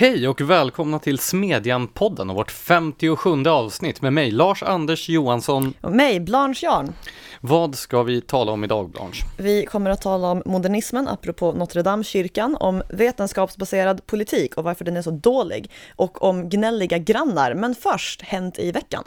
Hej och välkomna till Smedjan-podden och vårt 57 avsnitt med mig, Lars-Anders Johansson. Och mig, Blanche Jarn. Vad ska vi tala om idag, Blanche? Vi kommer att tala om modernismen, apropå Notre Dame-kyrkan, om vetenskapsbaserad politik och varför den är så dålig, och om gnälliga grannar. Men först, hänt i veckan.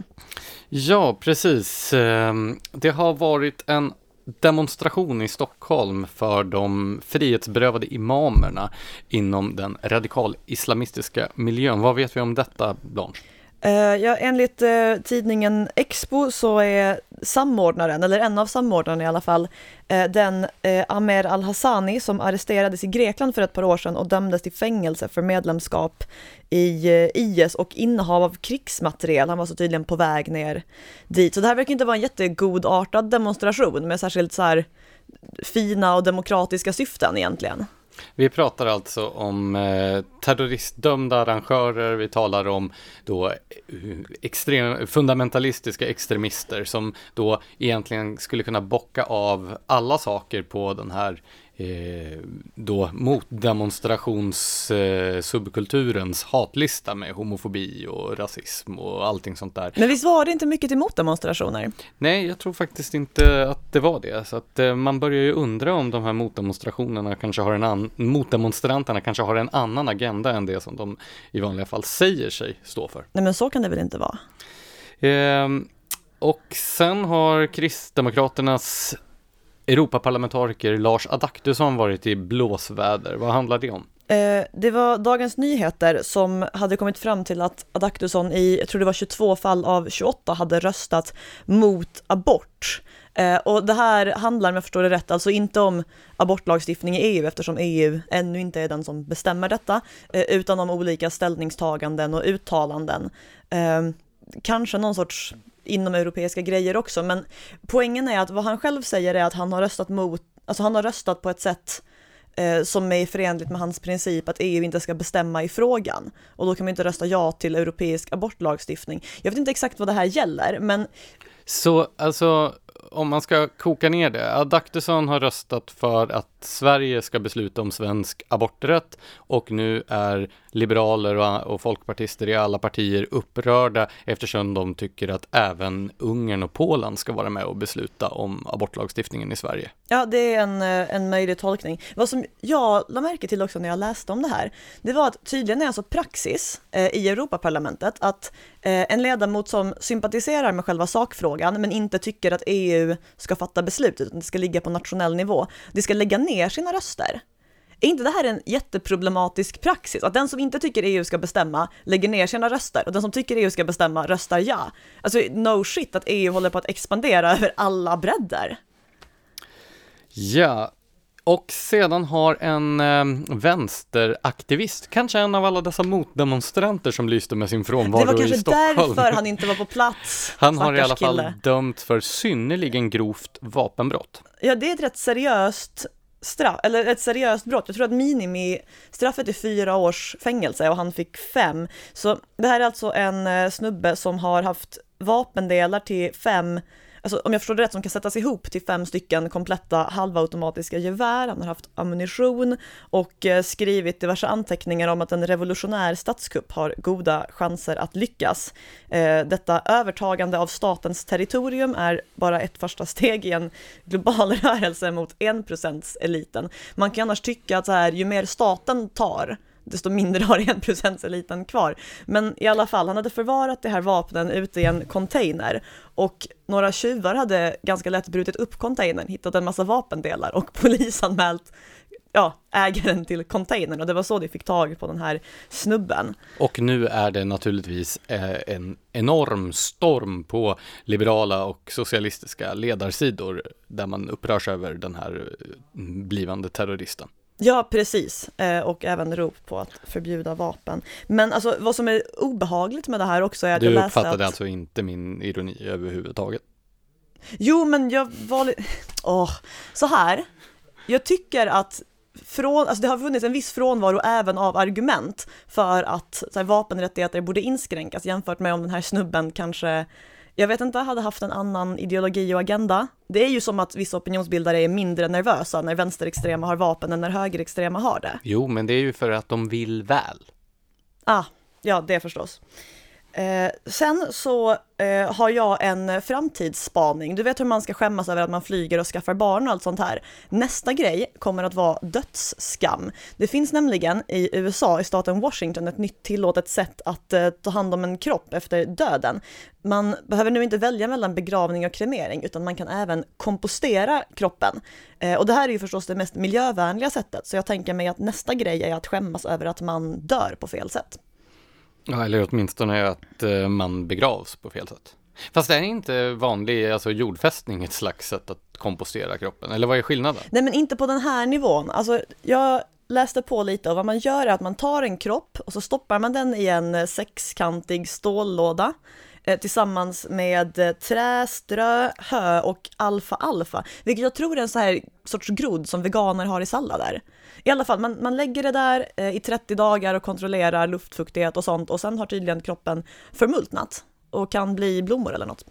Ja, precis. Ehm, det har varit en demonstration i Stockholm för de frihetsberövade imamerna inom den radikal islamistiska miljön. Vad vet vi om detta, Blanche? Uh, ja, enligt uh, tidningen Expo så är samordnaren, eller en av samordnarna i alla fall, uh, den Amer Al-Hassani som arresterades i Grekland för ett par år sedan och dömdes till fängelse för medlemskap i IS och innehav av krigsmateriel. Han var så tydligen på väg ner dit. Så det här verkar inte vara en jättegodartad demonstration med särskilt så här fina och demokratiska syften egentligen. Vi pratar alltså om eh, terroristdömda arrangörer, vi talar om då eh, extrem, fundamentalistiska extremister som då egentligen skulle kunna bocka av alla saker på den här eh, då motdemonstrations eh, hatlista med homofobi och rasism och allting sånt där. Men visst var det inte mycket till motdemonstrationer? Nej, jag tror faktiskt inte att det var det. Så att eh, man börjar ju undra om de här motdemonstrationerna kanske har en annan, motdemonstranterna kanske har en annan agenda än det som de i vanliga fall säger sig stå för. Nej, men så kan det väl inte vara? Eh, och sen har Kristdemokraternas Europaparlamentariker Lars Adaktusson varit i blåsväder. Vad handlar det om? Eh, det var Dagens Nyheter som hade kommit fram till att Adaktusson i, jag tror det var 22 fall av 28, hade röstat mot abort. Eh, och det här handlar, om jag förstår det rätt, alltså inte om abortlagstiftning i EU eftersom EU ännu inte är den som bestämmer detta, eh, utan om olika ställningstaganden och uttalanden. Kanske någon sorts inom europeiska grejer också, men poängen är att vad han själv säger är att han har röstat mot, alltså han har röstat på ett sätt eh, som är förenligt med hans princip att EU inte ska bestämma i frågan. Och då kan man inte rösta ja till europeisk abortlagstiftning. Jag vet inte exakt vad det här gäller, men... Så alltså, om man ska koka ner det, Adaktusson har röstat för att Sverige ska besluta om svensk aborträtt och nu är liberaler och, och, folkpartister i alla partier upprörda eftersom de tycker att även Ungern och Polen ska vara med och besluta om abortlagstiftningen i Sverige. Ja, det är en, eh, en möjlig tolkning. Vad som jag la märke till också när jag läste om det här, det var att tydligen är alltså praxis eh, i Europaparlamentet att eh, en ledamot som sympatiserar med själva sakfrågan men inte tycker att EU ska fatta beslutet, utan det ska ligga på nationell nivå, det ska lägga ner sina röster. Är inte det här en jätteproblematisk praxis? Att den som inte tycker EU ska bestämma lägger ner sina röster och den som tycker EU ska bestämma röstar ja. Alltså no shit att EU håller på att expandera över alla bredder. Ja, och sedan har en eh, vänsteraktivist, kanske en av alla dessa motdemonstranter som lyste med sin frånvaro i Stockholm. Det var kanske därför han inte var på plats. Han har i alla fall kille. dömt för synnerligen grovt vapenbrott. Ja, det är ett rätt seriöst straff, eller ett seriöst brott. Jag tror att minimistraffet är fyra års fängelse och han fick fem. Så det här är alltså en eh, snubbe som har haft vapendelar till fem alltså om jag förstår det rätt, som kan sättas ihop till fem stycken kompletta halvautomatiska gevär. Han har haft ammunition och eh, skrivit diverse anteckningar om att en revolutionär statskupp har goda chanser att lyckas. Eh, detta övertagande av statens territorium är bara ett första steg i en global rörelse mot enprocentseliten. Man kan annars tycka att så här, ju mer staten tar, desto mindre har en eliten kvar. Men i alla fall, han hade förvarat de här vapnen ute i en container och några tjuvar hade ganska lätt brutit upp containern, hittat en massa vapendelar och polisanmält ja, ägaren till containern och det var så de fick tag på den här snubben. Och nu är det naturligtvis eh, en enorm storm på liberala och socialistiska ledarsidor där man upprörs över den här mm, blivande terroristen. Ja, precis. Eh, och även rop på att förbjuda vapen. Men alltså vad som är obehagligt med det här också är att du jag läste att... Du uppfattade alltså inte min ironi överhuvudtaget? Jo, men jag var Åh, oh, så här. Jag tycker att från, alltså det har funnits en viss frånvaro även av argument för att så här, vapenrättigheter borde inskränkas jämfört med om den här snubben kanske jag vet inte, hade haft en annan ideologi och agenda. Det är ju som att vissa opinionsbildare är mindre nervösa när vänsterextrema har vapen än när högerextrema har det. Jo, men det är ju för att de vill väl. Ah, ja, det förstås. Eh, sen så eh, har jag en framtidsspaning. Du vet hur man ska skämmas över att man flyger och skaffar barn och allt sånt här. Nästa grej kommer att vara dödsskam. Det finns nämligen i USA, i staten Washington, ett nytt tillåtet sätt att eh, ta hand om en kropp efter döden. Man behöver nu inte välja mellan begravning och kremering, utan man kan även kompostera kroppen. Eh, och det här är ju förstås det mest miljövänliga sättet, så jag tänker mig att nästa grej är att skämmas över att man dör på fel sätt. Ja, eller åtminstone att eh, man begravs på fel sätt. Fast det är inte vanlig alltså jordfästning ett slags sätt att kompostera kroppen, eller vad är skillnaden? Nej men inte på den här nivån. Alltså jag läste på lite och vad man gör är att man tar en kropp och så stoppar man den i en eh, sexkantig stållåda tillsammans med eh, trä, strö, hö och alfa-alfa, vilket jag tror är en så här sorts grodd som veganer har i sallader. I alla fall, man, man lägger det där eh, i 30 dagar och kontrollerar luftfuktighet och sånt och sen har tydligen kroppen förmultnat och kan bli blommor eller något.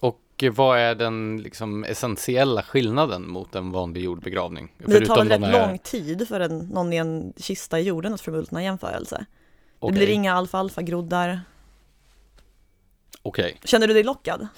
Och vad är den liksom essentiella skillnaden mot en vanlig jordbegravning? Det tar väl rätt här... lång tid för en, någon i en kista i jorden att förmultna i jämförelse. Okay. Det blir inga alfa-alfa-groddar. Okej. Okay. Känner du dig lockad?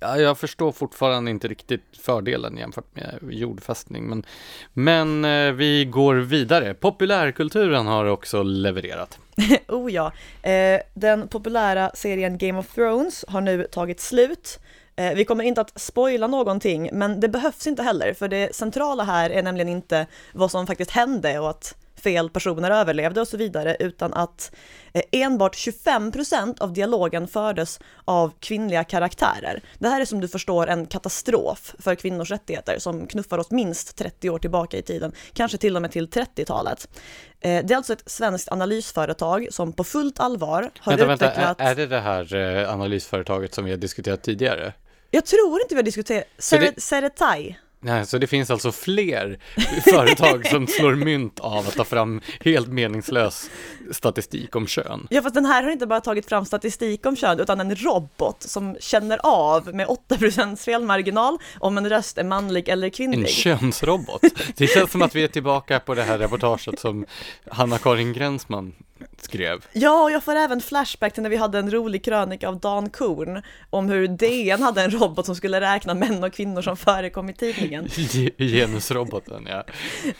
Ja, jag förstår fortfarande inte riktigt fördelen jämfört med jordfästning, men, men eh, vi går vidare. Populärkulturen har också levererat. oh ja, eh, den populära serien Game of Thrones har nu tagit slut. Eh, vi kommer inte att spoila någonting, men det behövs inte heller, för det centrala här är nämligen inte vad som faktiskt hände och att fel personer överlevde och så vidare, utan att eh, enbart 25% av dialogen fördes av kvinnliga karaktärer. Det här är som du förstår en katastrof för kvinnors rättigheter som knuffar oss minst 30 år tillbaka i tiden, kanske till och med till 30-talet. Eh, det är alltså ett svenskt analysföretag som på fullt allvar har vänta, utvecklat... Vänta, är det det här eh, analysföretaget som vi har diskuterat tidigare? Jag tror inte vi har diskuterat, Ceretai. Nej, så det finns alltså fler företag som slår mynt av att ta fram helt meningslös statistik om kön. Ja, fast den här har inte bara tagit fram statistik om kön, utan en robot som känner av med 8% felmarginal om en röst är manlig eller kvinnlig. En könsrobot. Det känns som att vi är tillbaka på det här reportaget som Hanna-Karin Gränsman skrev. Ja, och jag får även flashback till när vi hade en rolig krönika av Dan Korn om hur DN hade en robot som skulle räkna män och kvinnor som förekom i tidningen. Genusroboten, ja.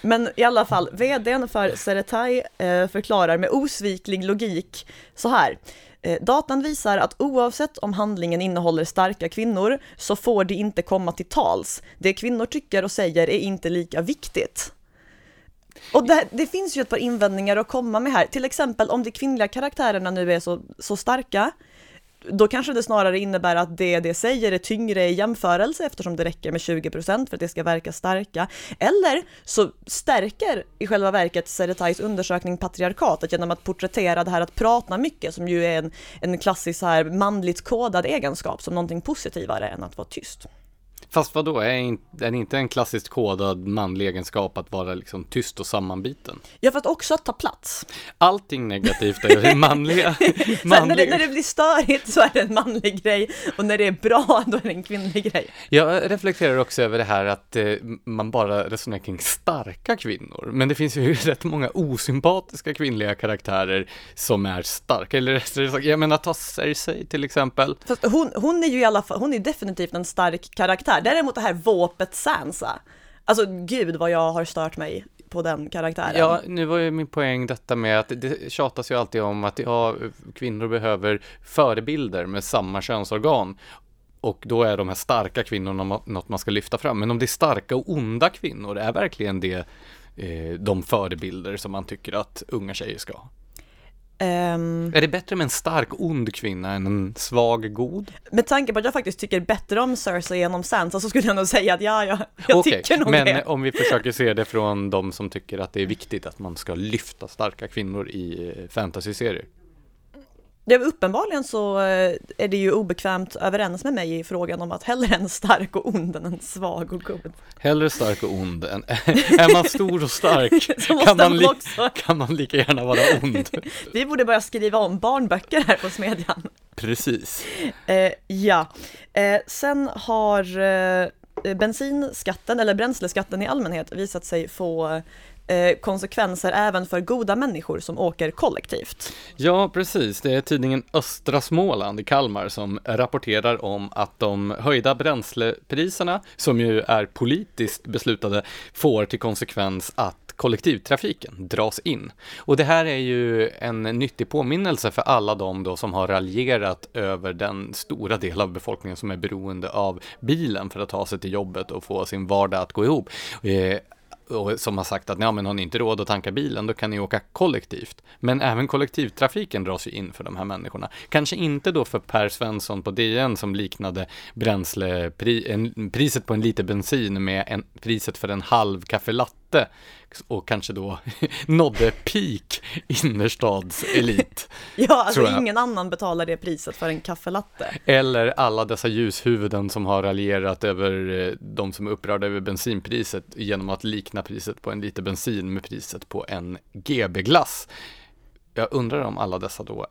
Men i alla fall, vdn för Ceretai eh, förklarar med osviklig logik så här. Eh, datan visar att oavsett om handlingen innehåller starka kvinnor så får de inte komma till tals. Det kvinnor tycker och säger är inte lika viktigt. Och det, det, finns ju ett par invändningar att komma med här, till exempel om de kvinnliga karaktärerna nu är så, så starka, då kanske det snarare innebär att det det säger är tyngre i jämförelse eftersom det räcker med 20% för att det ska verka starka. Eller så stärker i själva verket Seretais undersökning patriarkatet genom att porträttera det här att prata mycket som ju är en, en klassisk här manligt kodad egenskap som någonting positivare än att vara tyst. Fast vad då är det inte en klassiskt kodad manlig egenskap att vara liksom tyst och sammanbiten? Ja, fast också att ta plats. Allting negativt är manliga. manliga. När, det, när det blir störigt så är det en manlig grej och när det är bra då är det en kvinnlig grej. Jag reflekterar också över det här att eh, man bara resonerar kring starka kvinnor. Men det finns ju rätt många osympatiska kvinnliga karaktärer som är starka. Eller jag menar ta Cersei till exempel. Fast hon, hon är ju i alla fall, hon är definitivt en stark karaktär här. Däremot det här våpet Sansa. Alltså gud vad jag har stört mig på den karaktären. Ja, nu var ju min poäng detta med att det tjatas ju alltid om att ja, kvinnor behöver förebilder med samma könsorgan. Och då är de här starka kvinnorna något man ska lyfta fram. Men om det är starka och onda kvinnor, är verkligen det eh, de förebilder som man tycker att unga tjejer ska ha? Um, är det bättre med en stark ond kvinna än en svag god? Med tanke på att jag faktiskt tycker bättre om Cersei än om Sansa så skulle jag nog säga att ja, jag, jag okay, tycker nog men det. Men om vi försöker se det från de som tycker att det är viktigt att man ska lyfta starka kvinnor i eh, fantasy-serier. Ja, uppenbarligen så eh, är det ju obekvämt överens med mig i frågan om att hellre en stark och ond än en svag och god. Hellre stark och ond än, är man stor och stark kan man, li kan man lika gärna vara ond. Vi borde börja skriva om barnböcker här på Smedjan. Precis. Eh, ja, eh, sen har eh, bensinskatten eller bränsleskatten i allmänhet visat sig få Eh, konsekvenser även för goda människor som åker kollektivt. Ja, precis. Det är tidningen Östra Småland i Kalmar som rapporterar om att de höjda bränslepriserna, som ju är politiskt beslutade, får till konsekvens att kollektivtrafiken dras in. Och det här är ju en nyttig påminnelse för alla de då som har raljerat över den stora del av befolkningen som är beroende av bilen för att ta sig till jobbet och få sin vardag att gå ihop. Eh, och som har sagt att ja, men har ni inte råd att tanka bilen, då kan ni åka kollektivt. Men även kollektivtrafiken dras ju in för de här människorna. Kanske inte då för Per Svensson på DN som liknade bränslepriset på en liter bensin med en, priset för en halv kaffelatte och kanske då nådde peak innerstadselit. ja, alltså ingen annan betalar det priset för en kaffelatte. Eller alla dessa ljushuvuden som har raljerat över eh, de som är upprörda över bensinpriset genom att likna priset på en liter bensin med priset på en GB-glass. Jag undrar om alla dessa då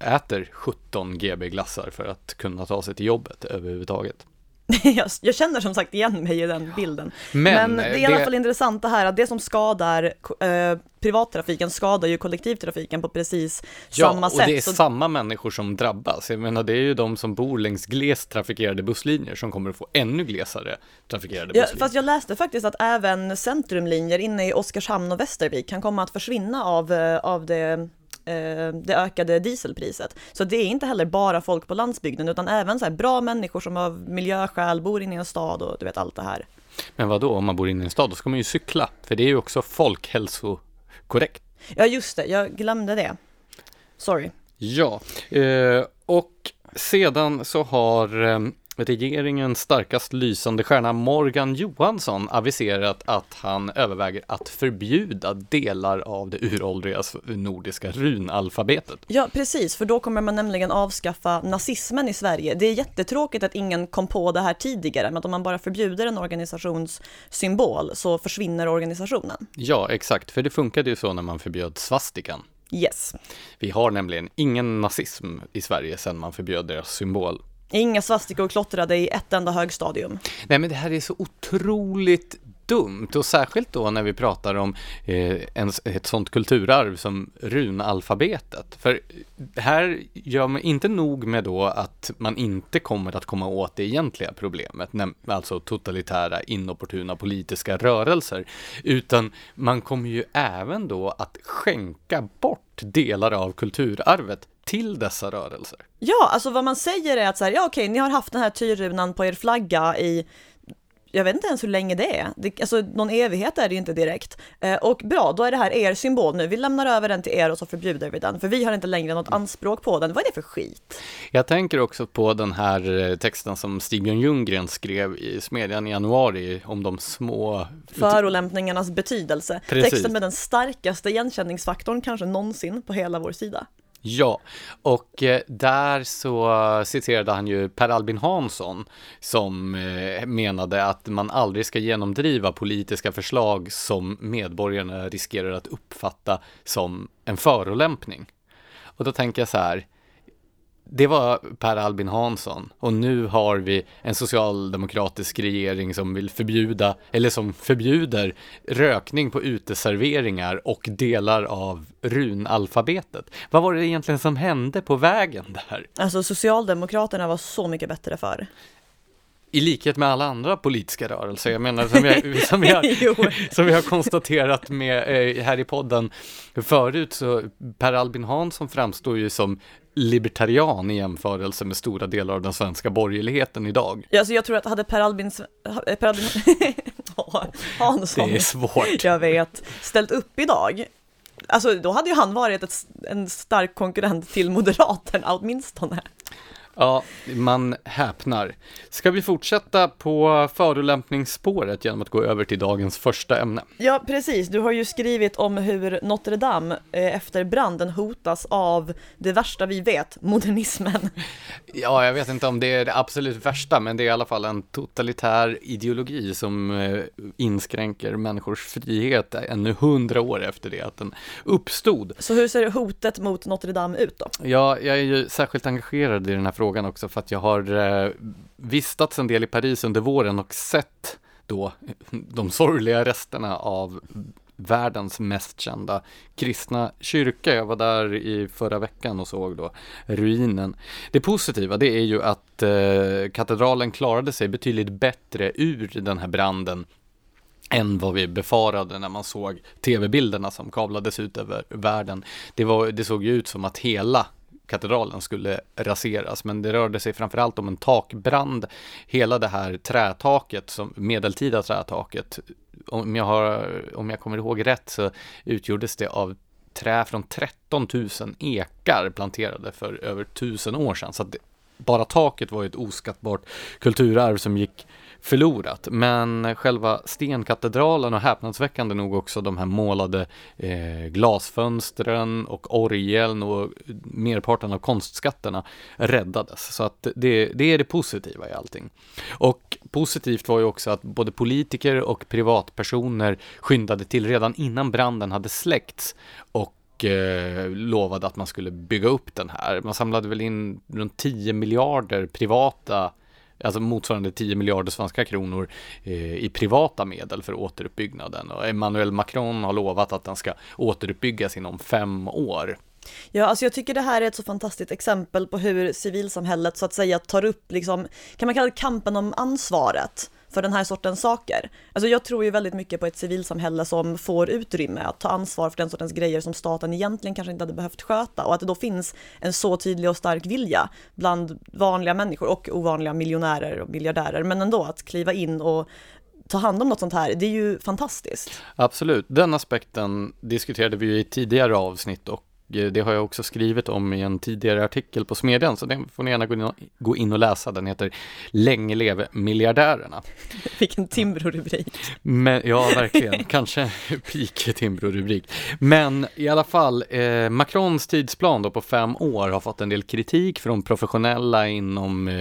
äter 17 GB-glassar för att kunna ta sig till jobbet överhuvudtaget. jag, jag, känner som sagt igen mig i den bilden. Men, Men det är i alla fall intressant det här att det som skadar eh, privattrafiken skadar ju kollektivtrafiken på precis ja, samma sätt. Ja, och det är så... samma människor som drabbas. Jag menar, det är ju de som bor längs glest trafikerade busslinjer som kommer att få ännu glesare trafikerade busslinjer. Ja, fast jag läste faktiskt att även centrumlinjer inne i Oskarshamn och Västervik kan komma att försvinna av, eh, av det det ökade dieselpriset. Så det är inte heller bara folk på landsbygden utan även så bra människor som av miljöskäl bor inne i en stad och du vet allt det här. Men vad då om man bor inne i en stad, då ska man ju cykla, för det är ju också folkhälsokorrekt. Ja, just det, jag glömde det. Sorry. Ja, eh, och sedan så har eh, Regeringens starkast lysande stjärna Morgan Johansson aviserat att han överväger att förbjuda delar av det uråldriga nordiska runalfabetet. Ja, precis, för då kommer man nämligen avskaffa nazismen i Sverige. Det är jättetråkigt att ingen kom på det här tidigare, men att om man bara förbjuder en organisations symbol så försvinner organisationen. Ja, exakt, för det funkade ju så när man förbjöd svastikan. Yes. Vi har nämligen ingen nazism i Sverige sedan man förbjöd deras symbol. Inga svastikor klottrade i ett enda högstadium. Nej, men det här är så otroligt dumt och särskilt då när vi pratar om eh, en, ett sånt kulturarv som runalfabetet. För här gör man inte nog med då att man inte kommer att komma åt det egentliga problemet, alltså totalitära inopportuna politiska rörelser, utan man kommer ju även då att skänka bort delar av kulturarvet till dessa rörelser. Ja, alltså vad man säger är att så här, ja okej, ni har haft den här tyrrunan på er flagga i jag vet inte ens hur länge det är. Det, alltså någon evighet är det inte direkt. Eh, och bra, då är det här er symbol nu. Vi lämnar över den till er och så förbjuder vi den, för vi har inte längre något anspråk på den. Vad är det för skit? Jag tänker också på den här eh, texten som Stigbjörn Ljunggren skrev i Smedjan i januari om de små förolämpningarnas betydelse. Precis. Texten med den starkaste igenkänningsfaktorn kanske någonsin på hela vår sida. Ja, och eh, där så citerade han ju Per Albin Hansson som eh, menade att man aldrig ska genomdriva politiska förslag som medborgarna riskerar att uppfatta som en förolämpning. Och då tänker jag så här, det var Per Albin Hansson och nu har vi en socialdemokratisk regering som vill förbjuda, eller som förbjuder rökning på uteserveringar och delar av runalfabetet. Vad var det egentligen som hände på vägen där? Alltså Socialdemokraterna var så mycket bättre förr i likhet med alla andra politiska rörelser, jag menar som, jag, som, jag, som vi har konstaterat med, eh, här i podden förut, så Per Albin Hansson framstår ju som libertarian i jämförelse med stora delar av den svenska borgerligheten idag. Ja, alltså jag tror att hade Per Albin, per Albin Hansson, det är svårt. jag vet, ställt upp idag, alltså då hade ju han varit ett, en stark konkurrent till Moderaterna åtminstone. Ja, man häpnar. Ska vi fortsätta på förolämpningsspåret genom att gå över till dagens första ämne? Ja, precis. Du har ju skrivit om hur Notre Dame eh, efter branden hotas av det värsta vi vet, modernismen. Ja, jag vet inte om det är det absolut värsta, men det är i alla fall en totalitär ideologi som eh, inskränker människors frihet ännu hundra år efter det att den uppstod. Så hur ser hotet mot Notre Dame ut då? Ja, jag är ju särskilt engagerad i den här frågan frågan också för att jag har eh, vistats en del i Paris under våren och sett då de sorgliga resterna av världens mest kända kristna kyrka. Jag var där i förra veckan och såg då ruinen. Det positiva det är ju att eh, katedralen klarade sig betydligt bättre ur den här branden än vad vi befarade när man såg tv-bilderna som kablades ut över världen. Det, var, det såg ju ut som att hela katedralen skulle raseras, men det rörde sig framförallt om en takbrand. Hela det här trätaket, som medeltida trätaket, om jag, har, om jag kommer ihåg rätt så utgjordes det av trä från 13 000 ekar planterade för över tusen år sedan. Så att bara taket var ett oskattbart kulturarv som gick förlorat. Men själva stenkatedralen och häpnadsväckande nog också de här målade eh, glasfönstren och orgeln och merparten av konstskatterna räddades. Så att det, det är det positiva i allting. Och positivt var ju också att både politiker och privatpersoner skyndade till redan innan branden hade släckts och och lovade att man skulle bygga upp den här. Man samlade väl in runt 10 miljarder privata alltså motsvarande 10 miljarder svenska kronor eh, i privata medel för återuppbyggnaden. Och Emmanuel Macron har lovat att den ska återuppbyggas inom fem år. Ja, alltså jag tycker det här är ett så fantastiskt exempel på hur civilsamhället så att säga tar upp, liksom, kan man kalla det kampen om ansvaret? För den här sortens saker. Alltså jag tror ju väldigt mycket på ett civilsamhälle som får utrymme att ta ansvar för den sortens grejer som staten egentligen kanske inte hade behövt sköta och att det då finns en så tydlig och stark vilja bland vanliga människor och ovanliga miljonärer och miljardärer, men ändå att kliva in och ta hand om något sånt här, det är ju fantastiskt. Absolut, den aspekten diskuterade vi ju i tidigare avsnitt och det har jag också skrivit om i en tidigare artikel på Smedjan, så den får ni gärna gå in och läsa. Den heter Länge leve miljardärerna. Vilken Timbro-rubrik. Ja, verkligen. Kanske peak Timbro-rubrik. Men i alla fall, eh, Macrons tidsplan då på fem år har fått en del kritik från professionella inom eh,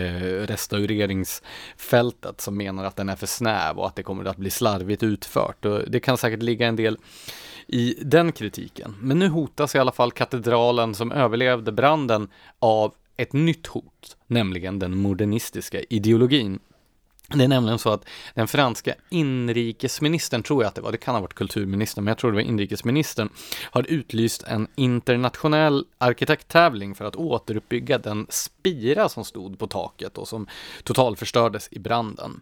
restaureringsfältet som menar att den är för snäv och att det kommer att bli slarvigt utfört. Och det kan säkert ligga en del i den kritiken. Men nu hotas i alla fall katedralen som överlevde branden av ett nytt hot, nämligen den modernistiska ideologin. Det är nämligen så att den franska inrikesministern, tror jag att det var, det kan ha varit kulturministern, men jag tror det var inrikesministern, har utlyst en internationell arkitekttävling för att återuppbygga den spira som stod på taket och som totalförstördes i branden.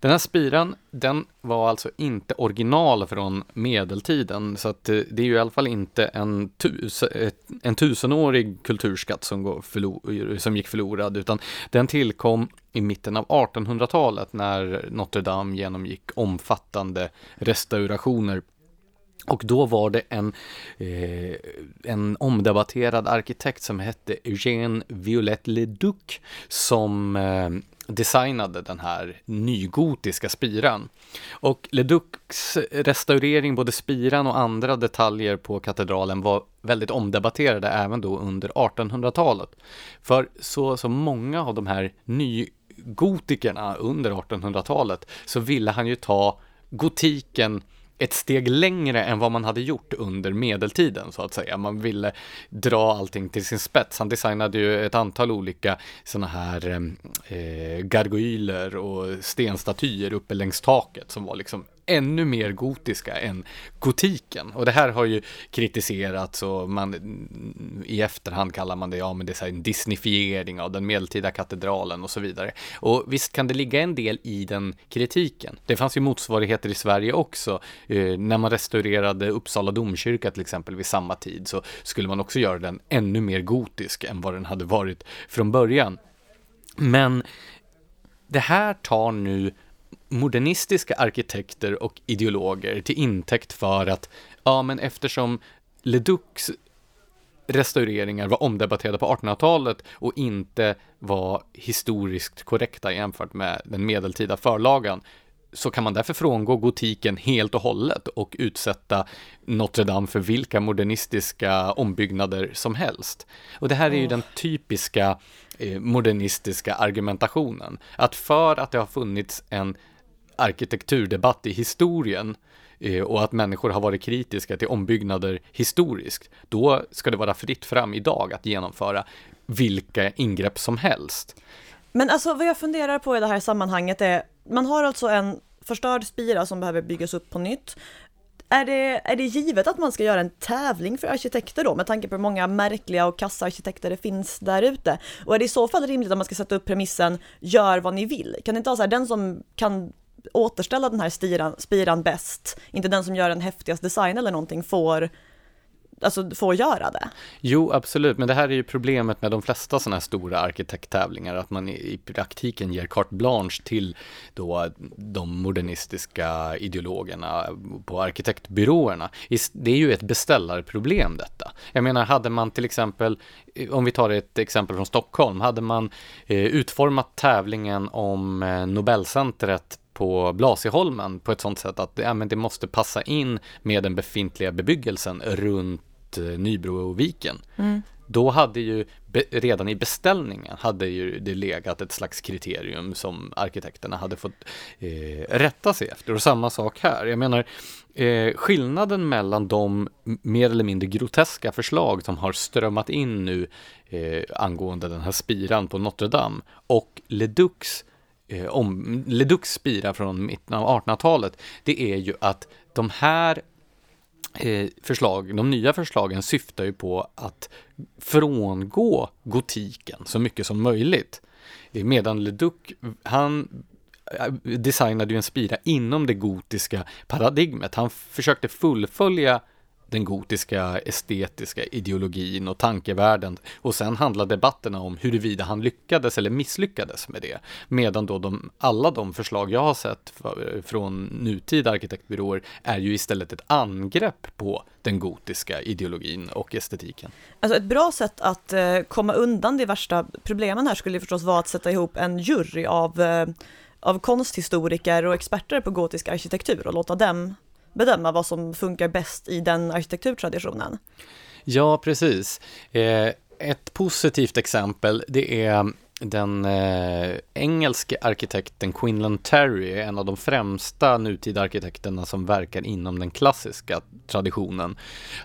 Den här spiran, den var alltså inte original från medeltiden, så att eh, det är ju i alla fall inte en, tus, en tusenårig kulturskatt som, går förlor, som gick förlorad, utan den tillkom i mitten av 1800-talet när Notre Dame genomgick omfattande restaurationer. Och då var det en, eh, en omdebatterad arkitekt som hette Eugène Violette Leduc som eh, designade den här nygotiska spiran. Och Leducs restaurering, både spiran och andra detaljer på katedralen var väldigt omdebatterade även då under 1800-talet. För så, som många av de här nygotikerna under 1800-talet så ville han ju ta gotiken ett steg längre än vad man hade gjort under medeltiden så att säga. Man ville dra allting till sin spets. Han designade ju ett antal olika sådana här eh, gargoyler och stenstatyer uppe längs taket som var liksom ännu mer gotiska än gotiken. Och det här har ju kritiserats och man i efterhand kallar man det, ja men det är så en disneyfiering av den medeltida katedralen och så vidare. Och visst kan det ligga en del i den kritiken. Det fanns ju motsvarigheter i Sverige också. Eh, när man restaurerade Uppsala domkyrka till exempel vid samma tid så skulle man också göra den ännu mer gotisk än vad den hade varit från början. Men det här tar nu modernistiska arkitekter och ideologer till intäkt för att, ja men eftersom Leducs restaureringar var omdebatterade på 1800-talet och inte var historiskt korrekta jämfört med den medeltida förlagan, så kan man därför frångå gotiken helt och hållet och utsätta Notre Dame för vilka modernistiska ombyggnader som helst. Och det här är ju den typiska eh, modernistiska argumentationen, att för att det har funnits en arkitekturdebatt i historien eh, och att människor har varit kritiska till ombyggnader historiskt, då ska det vara fritt fram idag att genomföra vilka ingrepp som helst. Men alltså vad jag funderar på i det här sammanhanget är, man har alltså en förstörd spira som behöver byggas upp på nytt. Är det, är det givet att man ska göra en tävling för arkitekter då, med tanke på hur många märkliga och kassa arkitekter det finns där ute? Och är det i så fall rimligt att man ska sätta upp premissen, gör vad ni vill? Kan det inte vara så här, den som kan återställa den här spiran, spiran bäst, inte den som gör den häftigaste design eller någonting, får alltså får göra det. Jo, absolut, men det här är ju problemet med de flesta sådana här stora arkitekttävlingar, att man i praktiken ger carte blanche till då de modernistiska ideologerna på arkitektbyråerna. Det är ju ett beställarproblem detta. Jag menar, hade man till exempel, eh, om vi tar ett exempel från Stockholm, hade man eh, utformat tävlingen om eh, Nobelcentret på Blasieholmen på ett sånt sätt att ja, men det måste passa in med den befintliga bebyggelsen runt eh, Nybroviken. Mm. Då hade ju redan i beställningen hade ju det legat ett slags kriterium som arkitekterna hade fått eh, rätta sig efter. Och samma sak här. Jag menar, eh, skillnaden mellan de mer eller mindre groteska förslag som har strömmat in nu eh, angående den här spiran på Notre Dame och Ledux eh, om Ledux spira från mitten av 1800-talet, det är ju att de här eh, förslag, de nya förslagen syftar ju på att frångå gotiken så mycket som möjligt. Medan Leduc, han eh, designade ju en spira inom det gotiska paradigmet. Han försökte fullfölja den gotiska estetiska ideologin och tankevärlden och sen handlar debatterna om huruvida han lyckades eller misslyckades med det. Medan då de, alla de förslag jag har sett för, från nutida arkitektbyråer är ju istället ett angrepp på den gotiska ideologin och estetiken. Alltså ett bra sätt att eh, komma undan de värsta problemen här skulle förstås vara att sätta ihop en jury av eh, av konsthistoriker och experter på gotisk arkitektur och låta dem bedöma vad som funkar bäst i den arkitekturtraditionen. Ja, precis. Eh, ett positivt exempel, det är den eh, engelske arkitekten Quinlan Terry, en av de främsta nutida arkitekterna som verkar inom den klassiska traditionen.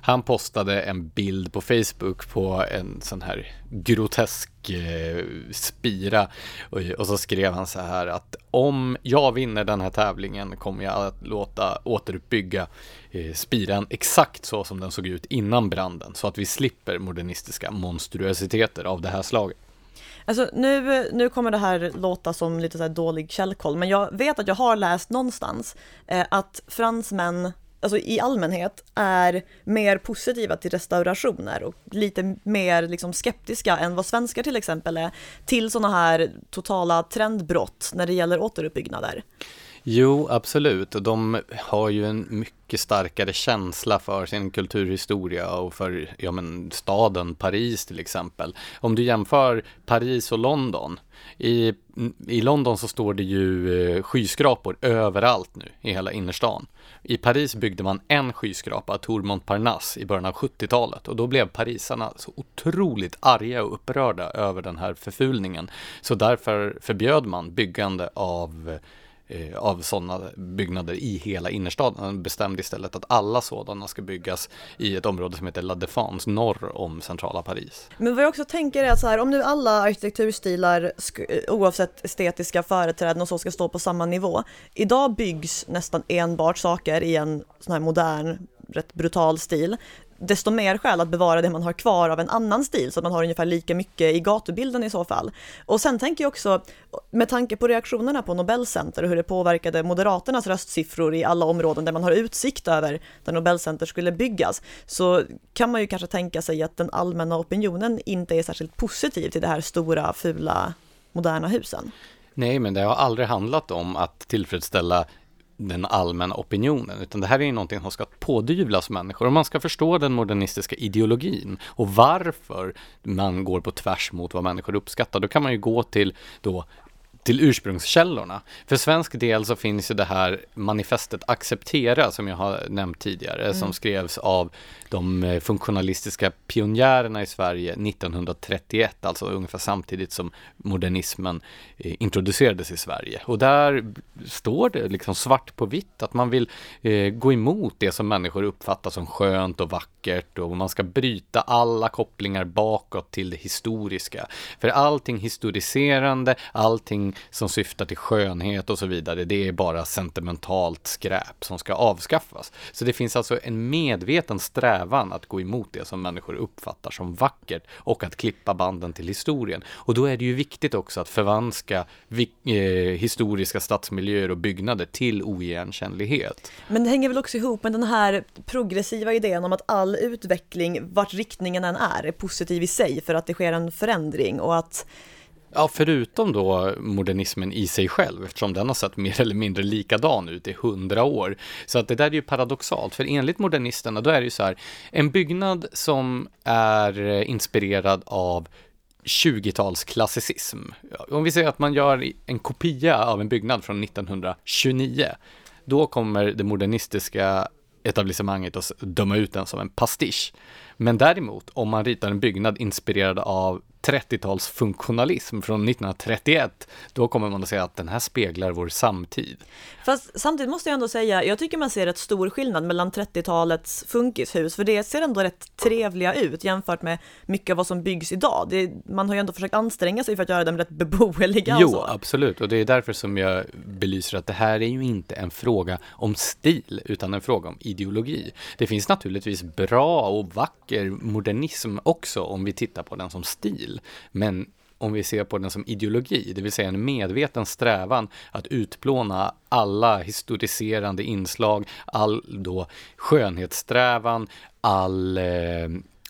Han postade en bild på Facebook på en sån här grotesk eh, spira och, och, så skrev han så här att om jag vinner den här tävlingen kommer jag att låta återuppbygga eh, spiran exakt så som den såg ut innan branden så att vi slipper modernistiska monstruositeter av det här slaget. Alltså nu, nu kommer det här låta som lite så dålig källkoll, men jag vet att jag har läst någonstans eh, att fransmän alltså i allmänhet är mer positiva till restaurationer och lite mer liksom skeptiska än vad svenskar till exempel är till sådana här totala trendbrott när det gäller återuppbyggnader. Jo, absolut. De har ju en mycket starkare känsla för sin kulturhistoria och för ja, men, staden Paris till exempel. Om du jämför Paris och London. I, I London så står det ju eh, skyskrapor överallt nu i hela innerstan. I Paris byggde man en skyskrapa, Tour Montparnasse, i början av 70-talet och då blev parisarna så otroligt arga och upprörda över den här förfulningen. Så därför förbjöd man byggande av Eh, av sådana byggnader i hela innerstaden. Han bestämde istället att alla sådana ska byggas i ett område som heter La Défense norr om centrala Paris. Men vad jag också tänker är att så här, om nu alla arkitekturstilar eh, oavsett estetiska företräden och så ska stå på samma nivå. Idag byggs nästan enbart saker i en sån här modern rätt brutal stil desto mer skäl att bevara det man har kvar av en annan stil så att man har ungefär lika mycket i gatubilden i så fall. Och sen tänker jag också, med tanke på reaktionerna på Nobelcenter och hur det påverkade Moderaternas röstsiffror i alla områden där man har utsikt över där Nobelcenter skulle byggas, så kan man ju kanske tänka sig att den allmänna opinionen inte är särskilt positiv till det här stora, fula, moderna husen. Nej, men det har aldrig handlat om att tillfredsställa den allmänna opinionen, utan det här är ju någonting som ska pådyvlas människor och man ska förstå den modernistiska ideologin och varför man går på tvärs mot vad människor uppskattar. Då kan man ju gå till då till ursprungskällorna. För svensk del så finns ju det här manifestet Acceptera som jag har nämnt tidigare mm. som skrevs av de eh, funktionalistiska pionjärerna i Sverige 1931, alltså ungefär samtidigt som modernismen eh, introducerades i Sverige. Och där står det liksom svart på vitt att man vill eh, gå emot det som människor uppfattar som skönt och vackert och man ska bryta alla kopplingar bakåt till det historiska. För allting historiserande, allting som syftar till skönhet och så vidare, det är bara sentimentalt skräp som ska avskaffas. Så det finns alltså en medveten strävan att gå emot det som människor uppfattar som vackert och att klippa banden till historien. Och då är det ju viktigt också att förvanska eh, historiska stadsmiljöer och byggnader till oigenkännlighet. Men det hänger väl också ihop med den här progressiva idén om att all utveckling, vart riktningen än är, är positiv i sig för att det sker en förändring och att Ja, förutom då modernismen i sig själv, eftersom den har sett mer eller mindre likadan ut i hundra år. Så att det där är ju paradoxalt, för enligt modernisterna, då är det ju så här, en byggnad som är eh, inspirerad av 20-talsklassicism. Om vi säger att man gör en kopia av en byggnad från 1929, då kommer det modernistiska etablissemanget att döma ut den som en pastisch. Men däremot, om man ritar en byggnad inspirerad av 30-talsfunktionalism från 1931, då kommer man att säga att den här speglar vår samtid. Fast samtidigt måste jag ändå säga, jag tycker man ser rätt stor skillnad mellan 30-talets funkishus, för det ser ändå rätt trevliga ut jämfört med mycket av vad som byggs idag. Det, man har ju ändå försökt anstränga sig för att göra dem rätt beboeliga. Jo, absolut, och det är därför som jag belyser att det här är ju inte en fråga om stil, utan en fråga om ideologi. Det finns naturligtvis bra och vacker modernism också, om vi tittar på den som stil till. Men om vi ser på den som ideologi, det vill säga en medveten strävan att utplåna alla historiserande inslag, all då skönhetssträvan, all eh,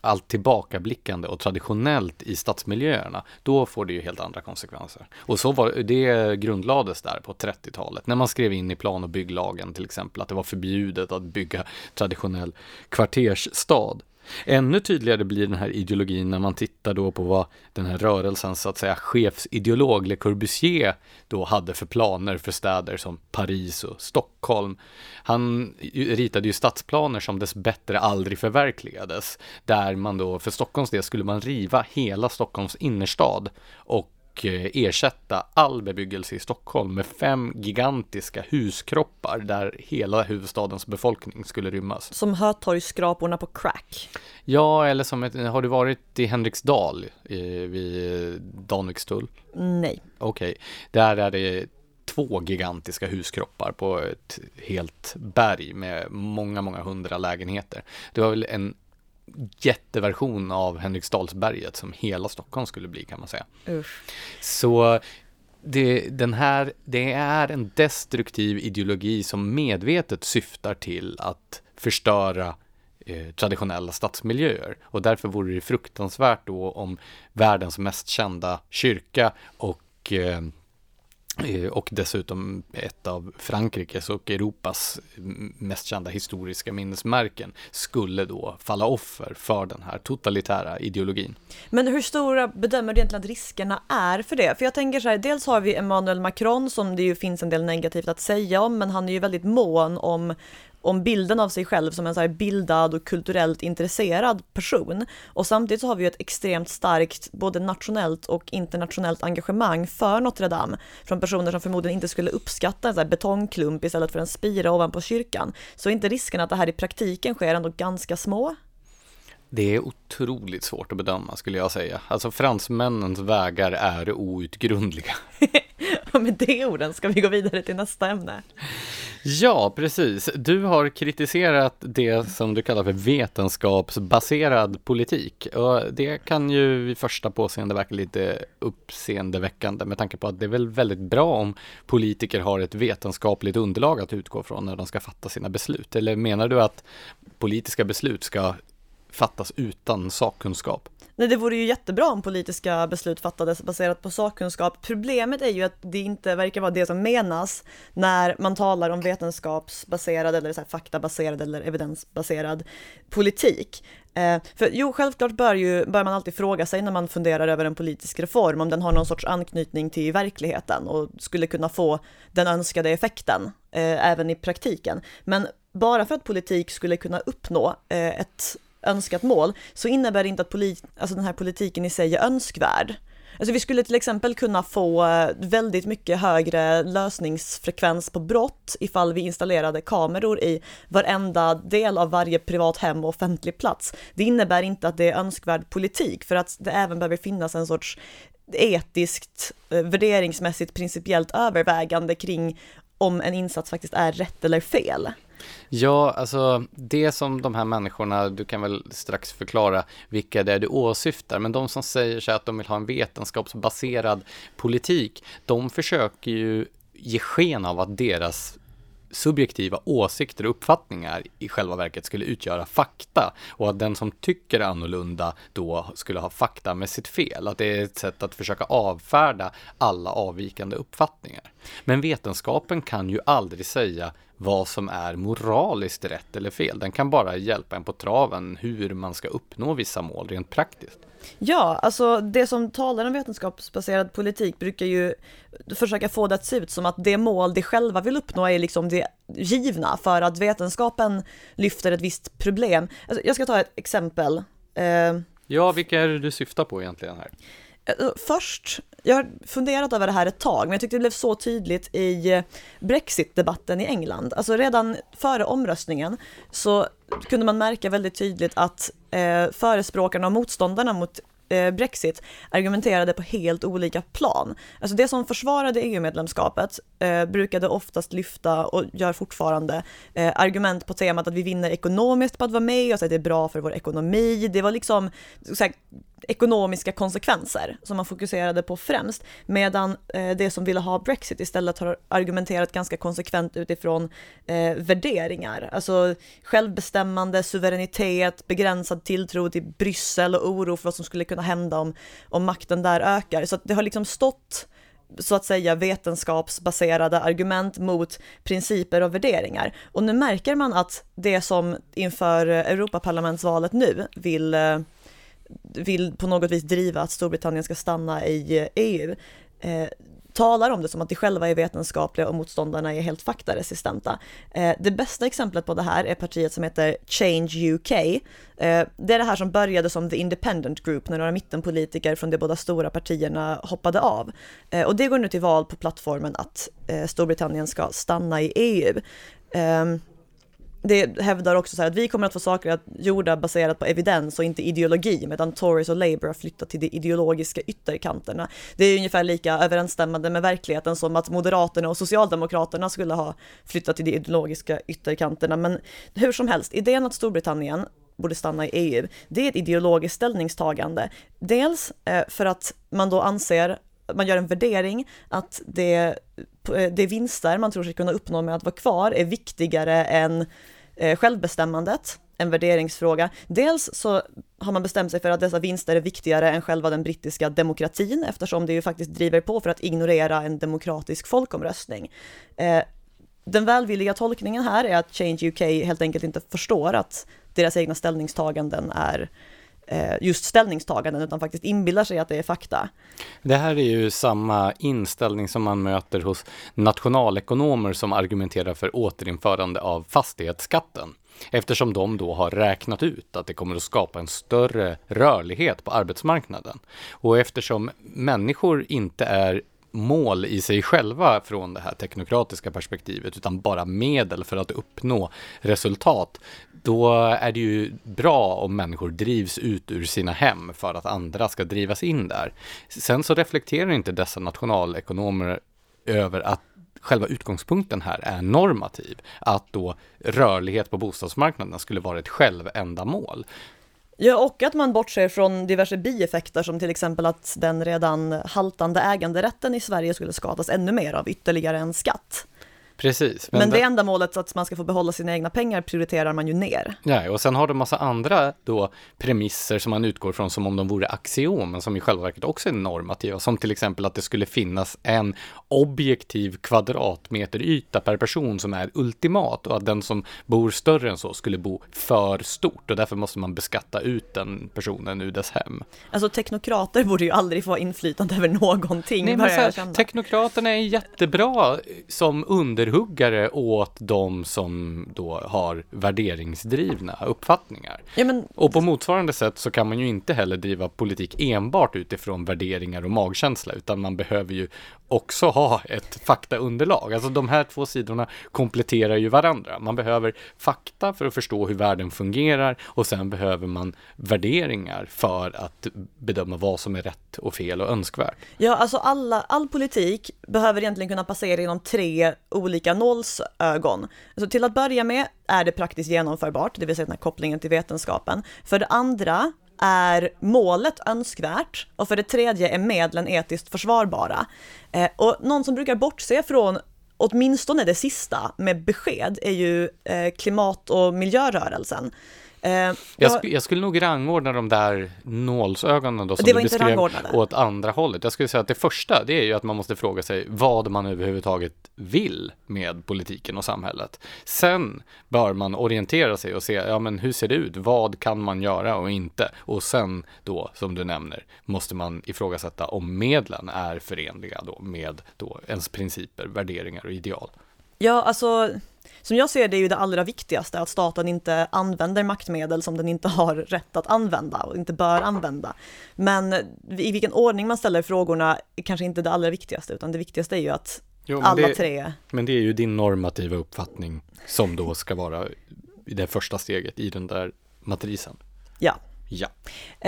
allt tillbakablickande och traditionellt i stadsmiljöerna, då får det ju helt andra konsekvenser. Och så var det grundlades där på 30-talet, när man skrev in i plan och bygglagen till exempel att det var förbjudet att bygga traditionell kvartersstad. Ännu tydligare blir den här ideologin när man tittar då på vad den här rörelsen, så att säga, chefsideolog Le Corbusier då hade för planer för städer som Paris och Stockholm. Han ritade ju stadsplaner som dess bättre aldrig förverkligades, där man då för Stockholms del skulle man riva hela Stockholms innerstad och och eh, ersätta all bebyggelse i Stockholm med fem gigantiska huskroppar där hela huvudstadens befolkning skulle rymmas. Som Hötorgsskraporna på crack? Ja, eller som ett, har du varit i Henriksdal i, vid Danvikstull? Nej. Okej, okay. där är det två gigantiska huskroppar på ett helt berg med många, många hundra lägenheter. Det var väl en jätteversion av Henriksdalsberget som hela Stockholm skulle bli kan man säga. Usch. Så det, den här, det är en destruktiv ideologi som medvetet syftar till att förstöra eh, traditionella stadsmiljöer. Och därför vore det fruktansvärt då om världens mest kända kyrka och eh, Eh, och dessutom ett av Frankrikes och Europas mest kända historiska minnesmärken skulle då falla offer för den här totalitära ideologin. Men hur stora bedömer du egentligen att riskerna är för det? För jag tänker så här, dels har vi Emmanuel Macron som det ju finns en del negativt att säga om, men han är ju väldigt mån om om bilden av sig själv som en så bildad och kulturellt intresserad person. Och samtidigt så har vi ju ett extremt starkt både nationellt och internationellt engagemang för Notre Dame från personer som förmodligen inte skulle uppskatta en så här betongklump istället för en spira ovanpå kyrkan. Så är inte risken att det här i praktiken sker ändå ganska små? Det är otroligt svårt att bedöma skulle jag säga. Alltså fransmännens vägar är outgrundliga. Och med de orden ska vi gå vidare till nästa ämne. Ja, precis. Du har kritiserat det som du kallar för vetenskapsbaserad politik. Och det kan ju vid första påseende verka lite uppseendeväckande med tanke på att det är väl väldigt bra om politiker har ett vetenskapligt underlag att utgå från när de ska fatta sina beslut. Eller menar du att politiska beslut ska fattas utan sakkunskap? Nej, det vore ju jättebra om politiska beslut fattades baserat på sakkunskap. Problemet är ju att det inte verkar vara det som menas när man talar om vetenskapsbaserad eller så här faktabaserad eller evidensbaserad politik. Eh, för jo, självklart bör, ju, bör man alltid fråga sig när man funderar över en politisk reform om den har någon sorts anknytning till verkligheten och skulle kunna få den önskade effekten eh, även i praktiken. Men bara för att politik skulle kunna uppnå eh, ett önskat mål, så innebär det inte att polit, alltså den här politiken i sig är önskvärd. Alltså vi skulle till exempel kunna få eh, väldigt mycket högre lösningsfrekvens på brott ifall vi installerade kameror i varenda del av varje privat hem och offentlig plats. Det innebär inte att det är önskvärd politik för att det även behöver finnas en sorts etiskt, eh, värderingsmässigt, principiellt övervägande kring om en insats faktiskt är rätt eller fel. Ja, alltså det som de här människorna, du kan väl strax förklara vilka det är du åsyftar, men de som säger sig att de vill ha en vetenskapsbaserad politik, de försöker ju ge sken av att deras subjektiva åsikter och uppfattningar i själva verket skulle utgöra fakta och att den som tycker annorlunda då skulle ha faktamässigt fel. Att det är ett sätt att försöka avfärda alla avvikande uppfattningar. Men vetenskapen kan ju aldrig säga vad som är moraliskt rätt eller fel. Den kan bara hjälpa en på traven hur man ska uppnå vissa mål rent praktiskt. Ja, alltså det som talar om vetenskapsbaserad politik brukar ju försöka få det att se ut som att det mål de själva vill uppnå är liksom det givna för att vetenskapen lyfter ett visst problem. Alltså, jag ska ta ett exempel. Eh, ja, vilka är det du syftar på egentligen här? Eh, först, jag har funderat över det här ett tag, men jag tyckte det blev så tydligt i eh, Brexit-debatten i England. Alltså redan före omröstningen så kunde man märka väldigt tydligt att eh, förespråkarna och motståndarna mot eh, Brexit argumenterade på helt olika plan. Alltså det som försvarade EU-medlemskapet eh, brukade oftast lyfta, och gör fortfarande, eh, argument på temat att vi vinner ekonomiskt på att vara med och att det är bra för vår ekonomi. Det var liksom så här, ekonomiska konsekvenser som man fokuserade på främst, medan eh, det som ville ha Brexit istället har argumenterat ganska konsekvent utifrån eh, värderingar, alltså självbestämmande, suveränitet, begränsad tilltro till Bryssel och oro för vad som skulle kunna hända om, om makten där ökar. Så det har liksom stått så att säga vetenskapsbaserade argument mot principer och värderingar. Och nu märker man att det som inför eh, Europaparlamentsvalet nu vill eh, vill på något vis driva att Storbritannien ska stanna i eh, EU eh, talar om det som att de själva är vetenskapliga och motståndarna är helt faktaresistenta. Eh, det bästa exemplet på det här är partiet som heter Change UK. Eh, det är det här som började som The Independent Group när några mittenpolitiker från de båda stora partierna hoppade av. Eh, och det går nu till val på plattformen att eh, Storbritannien ska stanna i EU. Ehm, det hävdar också så att vi kommer att få saker gjorda baserat på evidens och inte ideologi, medan Tories och Labour har flyttat till de ideologiska ytterkanterna. Det är ungefär lika överensstämmande med verkligheten som att Moderaterna och Socialdemokraterna skulle ha flyttat till de ideologiska ytterkanterna. Men hur som helst, idén att Storbritannien borde stanna i EU, det är ett ideologiskt ställningstagande. Dels eh, för att man då anser man gör en värdering att det, eh, det vinster man tror sig kunna uppnå med att vara kvar är viktigare än eh, självbestämmandet, en värderingsfråga. Dels så har man bestämt sig för att dessa vinster är viktigare än själva den brittiska demokratin eftersom det ju faktiskt driver på för att ignorera en demokratisk folkomröstning. Eh, den välvilliga tolkningen här är att Change UK helt enkelt inte förstår att deras egna ställningstaganden är Eh, Eh, just ställningstaganden utan faktiskt inbillar sig att det är fakta. Det här är ju samma inställning som man möter hos nationalekonomer som argumenterar för återinförande av fastighetsskatten eftersom de då har räknat ut att det kommer att skapa en större rörlighet på arbetsmarknaden. Och eftersom människor inte är mål i sig själva från det här teknokratiska perspektivet, utan bara medel för att uppnå resultat, då är det ju bra om människor drivs ut ur sina hem för att andra ska drivas in där. Sen så reflekterar inte dessa nationalekonomer över att själva utgångspunkten här är normativ, att då rörlighet på bostadsmarknaden skulle vara ett självändamål. Ja, och att man bortser från diverse bieffekter som till exempel att den redan haltande äganderätten i Sverige skulle skadas ännu mer av ytterligare en skatt. Precis. Men, men det enda målet att man ska få behålla sina egna pengar prioriterar man ju ner. Ja, och sen har du massa andra då premisser som man utgår från som om de vore axiom, men som i själva verket också är normativa, som till exempel att det skulle finnas en objektiv kvadratmeter yta per person som är ultimat och att den som bor större än så skulle bo för stort och därför måste man beskatta ut den personen ur dess hem. Alltså teknokrater borde ju aldrig få inflytande över någonting. Nej, men så här, teknokraterna är jättebra som under horhuggare åt de som då har värderingsdrivna uppfattningar. Ja, men, Och på motsvarande sätt så kan man ju inte heller driva politik enbart utifrån värderingar och magkänsla, utan man behöver ju också ha ett faktaunderlag. Alltså de här två sidorna kompletterar ju varandra. Man behöver fakta för att förstå hur världen fungerar och sen behöver man värderingar för att bedöma vad som är rätt och fel och önskvärt. ja, alltså alla, all politik behöver egentligen kunna passera genom tre olika olika nålsögon. Alltså till att börja med är det praktiskt genomförbart, det vill säga den här kopplingen till vetenskapen. För det andra är målet önskvärt och för det tredje är medlen etiskt försvarbara. Eh, och någon som brukar bortse från åtminstone det sista med besked är ju eh, klimat och miljörörelsen. Eh, Jag, jag- sk- jag skulle nog rangordna de där nålsögonen då som Det var du inte beskrev åt andra hållet. Jag skulle säga att det första, det är ju att man måste fråga sig vad man överhuvudtaget vill med politiken och samhället. Sen bör man orientera sig och se, ja men hur ser det ut? Vad kan man göra och inte? Och sen då, som du nämner, måste man ifrågasätta om medlen är förenliga då med då ens principer, värderingar och ideal. Ja, alltså som jag ser det är ju det allra viktigaste att staten inte använder maktmedel som den inte har rätt att använda och inte bör använda. Men i vilken ordning man ställer frågorna är kanske inte det allra viktigaste, utan det viktigaste är ju att Jo, alla det- tre Men det är ju din normativa uppfattning som då ska vara i det första steget i den där matrisen. Ja. Ja.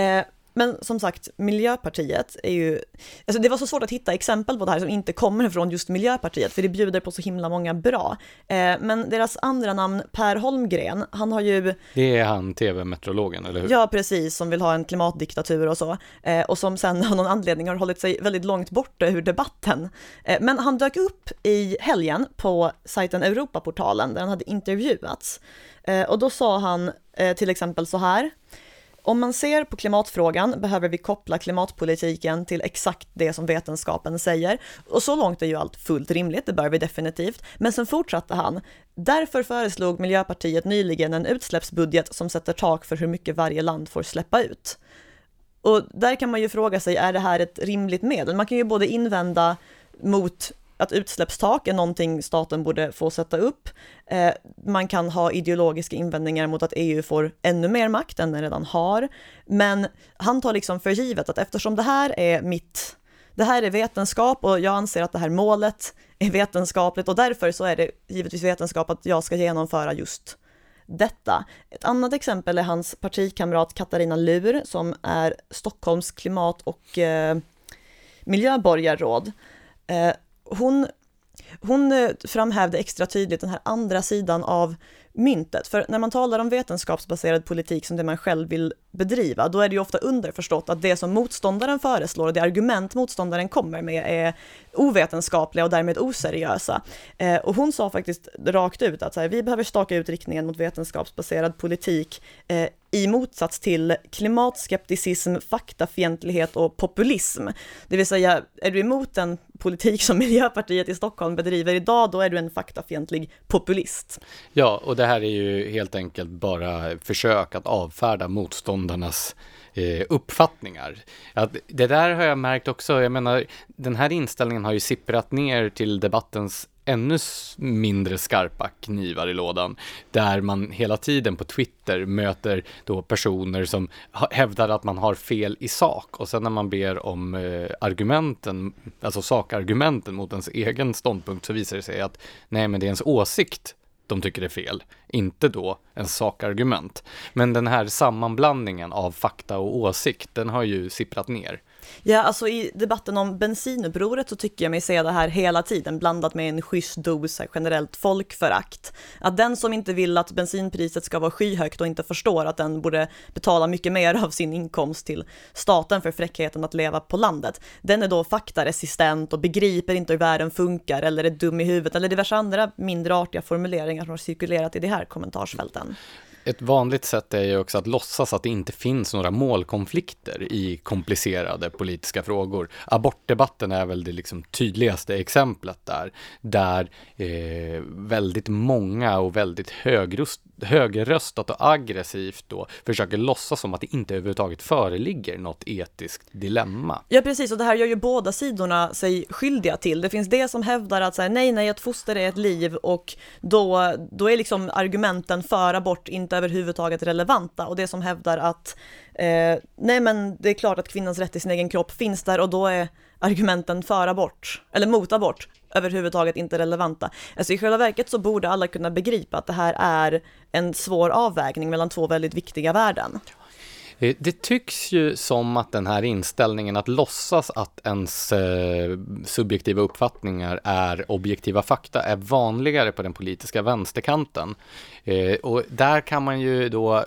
Eh, men som sagt, Miljöpartiet är ju... Alltså det var så svårt att hitta exempel på det här som inte kommer från just Miljöpartiet, för det bjuder på så himla många bra. Eh, men deras andra namn, Per Holmgren, han har ju Det är han tv-meteorologen, eller hur? Ja, precis, som vill ha en klimatdiktatur och så. Eh, och som sen av någon anledning har hållit sig väldigt långt borta ur debatten. Eh, men han dök upp i helgen på sajten Europaportalen där han hade intervjuats. Och då sa han till exempel så här. Om man ser på klimatfrågan behöver vi koppla klimatpolitiken till exakt det som vetenskapen säger. Och så långt är ju allt fullt rimligt, det bör vi definitivt. Men sen fortsatte han. Därför föreslog Miljöpartiet nyligen en utsläppsbudget som sätter tak för hur mycket varje land får släppa ut. Och där kan man ju fråga sig, är det här ett rimligt medel? Man kan ju både invända mot att utsläppstak är någonting staten borde få sätta upp. Eh, man kan ha ideologiska invändningar mot att EU får ännu mer makt än den redan har. Men han tar liksom för givet att eftersom det här är mitt det här är vetenskap och jag anser att det här målet är vetenskapligt och därför så är det givetvis vetenskap att jag ska genomföra just detta. Ett annat exempel är hans partikamrat Katarina Lur som är Stockholms klimat och eh, miljöborgarråd. Eh, hon, hon eh, framhävde extra tydligt den här andra sidan av myntet. För när man talar om vetenskapsbaserad politik som det man själv vill bedriva, då är det ju ofta underförstått att det som motståndaren föreslår och det argument motståndaren kommer med är ovetenskapliga och därmed oseriösa. Eh, och hon sa faktiskt rakt ut att så här, vi behöver staka ut riktningen mot vetenskapsbaserad politik eh, i motsats till klimatskepticism, faktafientlighet och populism. Det vill säga, är du emot den politik som Miljöpartiet i Stockholm bedriver idag, då är du en faktafientlig populist. Ja, och det här är ju helt enkelt bara försök att avfärda motståndarnas eh, uppfattningar. Att det där har jag märkt också, jag menar, den här inställningen har ju sipprat ner till debattens ännu mindre skarpa knivar i lådan, där man hela tiden på Twitter möter då personer som hävdar att man har fel i sak och sen när man ber om eh, argumenten, alltså sakargumenten mot ens egen ståndpunkt så visar det sig att nej, men det är ens åsikt de tycker det är fel, inte då en sakargument. Men den här sammanblandningen av fakta och åsikt, den har ju sipprat ner. Ja, alltså i debatten om bensinupproret så tycker jag mig se det här hela tiden blandat med en schysst dos generellt folkförakt. Att den som inte vill att bensinpriset ska vara skyhögt och inte förstår att den borde betala mycket mer av sin inkomst till staten för fräckheten att leva på landet, den är då faktaresistent och begriper inte hur världen funkar eller är dum i huvudet eller diverse andra mindre artiga formuleringar som har cirkulerat i de här kommentarsfälten ett vanligt sätt är ju också att låtsas att det inte finns några målkonflikter i komplicerade politiska frågor. Abortdebatten är väl det liksom tydligaste exemplet där, där eh, väldigt många och väldigt högröst, högröstat och aggressivt då försöker låtsas som att det inte överhuvudtaget föreligger något etiskt dilemma. Ja precis, och det här gör ju båda sidorna sig skyldiga till. Det finns det som hävdar att säga nej, nej, ett foster är ett liv och då, då är liksom argumenten för abort inte överhuvudtaget relevanta och det som hävdar att eh, nej men det är klart att kvinnans rätt till sin egen kropp finns där och då är argumenten för abort, eller mot abort, överhuvudtaget inte relevanta. Alltså i själva verket så borde alla kunna begripa att det här är en svår avvägning mellan två väldigt viktiga värden. Eh, det tycks ju som att den här inställningen att låtsas att ens eh, subjektiva uppfattningar är objektiva fakta är vanligare på den politiska vänsterkanten. Eh, och där kan man ju då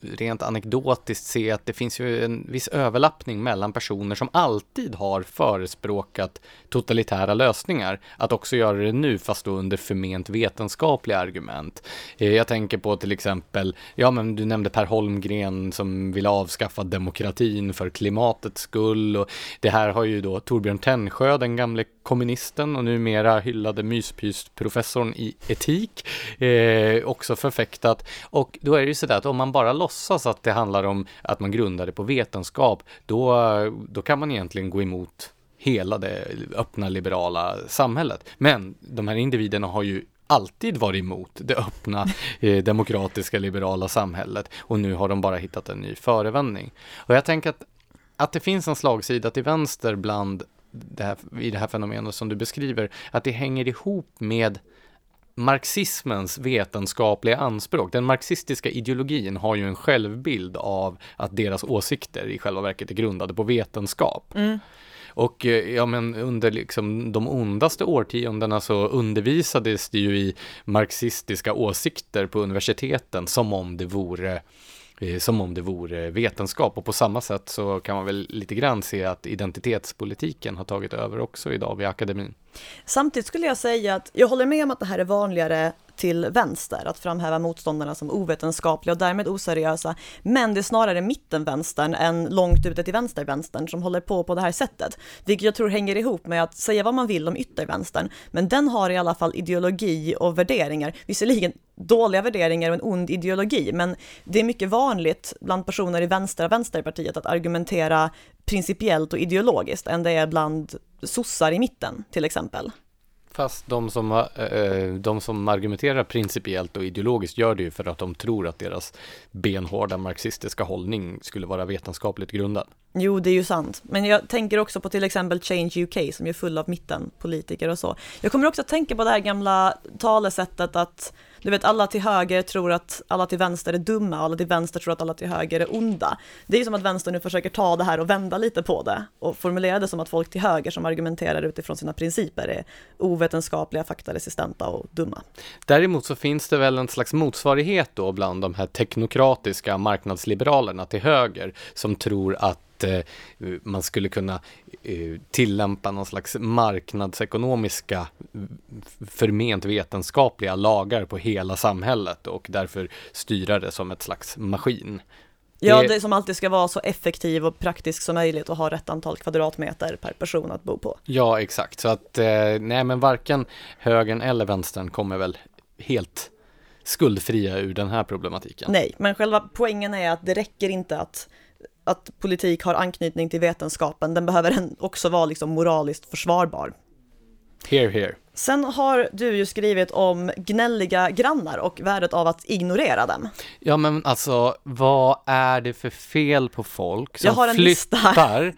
rent anekdotiskt se att det finns ju en viss överlappning mellan personer som alltid har förespråkat totalitära lösningar, att också göra det nu fast då under förment vetenskapliga argument. Jag tänker på till exempel, ja men du nämnde Per Holmgren som vill avskaffa demokratin för klimatets skull och det här har ju då Torbjörn Tännsjö, den gamle kommunisten och numera hyllade myspysprofessorn i etik, eh, också förfäktat. Och då är det ju sådär att om man bara låtsas att det handlar om att man grundar det på vetenskap, då, då kan man egentligen gå emot hela det öppna liberala samhället. Men de här individerna har ju alltid varit emot det öppna eh, demokratiska liberala samhället och nu har de bara hittat en ny förevändning. Och jag tänker att, att det finns en slagsida till vänster bland det här, i det här fenomenet som du beskriver, att det hänger ihop med marxismens vetenskapliga anspråk. Den marxistiska ideologin har ju en självbild av att deras åsikter i själva verket är grundade på vetenskap. Mm. Och eh, ja, men under liksom de ondaste årtiondena så undervisades det ju i marxistiska åsikter på universiteten som om det vore eh, som om det vore vetenskap och på samma sätt så kan man väl lite grann se att identitetspolitiken har tagit över också idag vid akademin. Samtidigt skulle jag säga att jag håller med om att det här är vanligare till vänster, att framhäva motståndarna som ovetenskapliga och därmed oseriösa. Men det är snarare mittenvänstern än långt ute till vänstervänstern som håller på på det här sättet. Vilket jag tror hänger ihop med att säga vad man vill om yttervänstern, men den har i alla fall ideologi och värderingar. Visserligen dåliga värderingar och en ond ideologi, men det är mycket vanligt bland personer i vänstra vänsterpartiet att argumentera principiellt och ideologiskt än det är bland sossar i mitten till exempel. Fast de som, eh, eh, de som argumenterar principiellt och ideologiskt gör det ju för att de tror att deras benhårda marxistiska hållning skulle vara vetenskapligt grundad. Jo, det är ju sant. Men jag tänker också på till exempel Change UK som är full av mittenpolitiker och så. Jag kommer också att tänka på det här gamla talesättet att du vet, alla till höger tror att alla till vänster är dumma och alla till vänster tror att alla till höger är onda. Det är ju som att vänstern nu försöker ta det här och vända lite på det och formulera det som att folk till höger som argumenterar utifrån sina principer är ovetenskapliga, faktaresistenta och dumma. Däremot så finns det väl en slags motsvarighet då bland de här teknokratiska marknadsliberalerna till höger som tror att Eh, man skulle kunna eh, tillämpa någon slags marknadsekonomiska förment vetenskapliga lagar på hela samhället och därför styra det som ett slags maskin. Ja, det som alltid ska vara så effektiv och praktisk som möjligt och ha rätt antal kvadratmeter per person att bo på. Ja, exakt. Så att, eh, nej men varken högern eller vänstern kommer väl helt skuldfria ur den här problematiken. Nej, men själva poängen är att det räcker inte att att politik har anknytning till vetenskapen, den behöver också vara liksom moraliskt försvarbar. Here, here. Sen har du ju skrivit om gnälliga grannar och värdet av att ignorera dem. Ja men alltså, vad är det för fel på folk som flyttar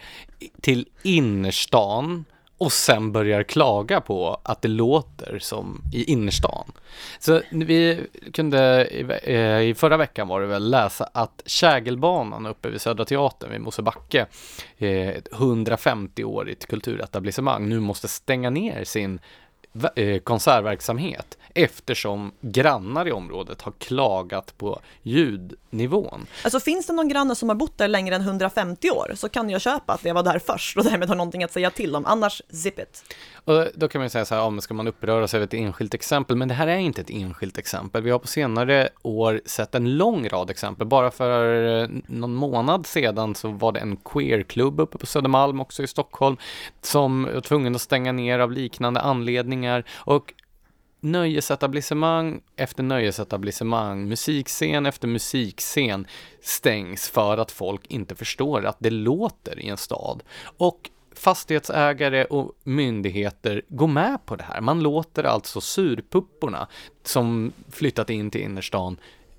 till innerstan och sen börjar klaga på att det låter som i innerstan. Så vi kunde i eh, förra veckan var det väl läsa att Kägelbanan uppe vid Södra Teatern vid Mosebacke, eh, ett 150-årigt kulturetablissemang, nu måste stänga ner sin konsertverksamhet eftersom grannar i området har klagat på ljudnivån. Alltså finns det någon granne som har bott där längre än 150 år så kan jag köpa att jag var där först och därmed har någonting att säga till om, annars zip it. Och då kan man säga så här, ja, ska man uppröra sig över ett enskilt exempel? Men det här är inte ett enskilt exempel. Vi har på senare år sett en lång rad exempel. Bara för eh, någon månad sedan så var det en queerklubb uppe på Södermalm, också i Stockholm, som var tvungen att stänga ner av liknande anledningar. Och nöjesetablissemang efter nöjesetablissemang, musikscen efter musikscen stängs för att folk inte förstår att det låter i en stad. Och fastighetsägare och myndigheter går med på det här. Man låter alltså surpupporna som flyttat in till innerstan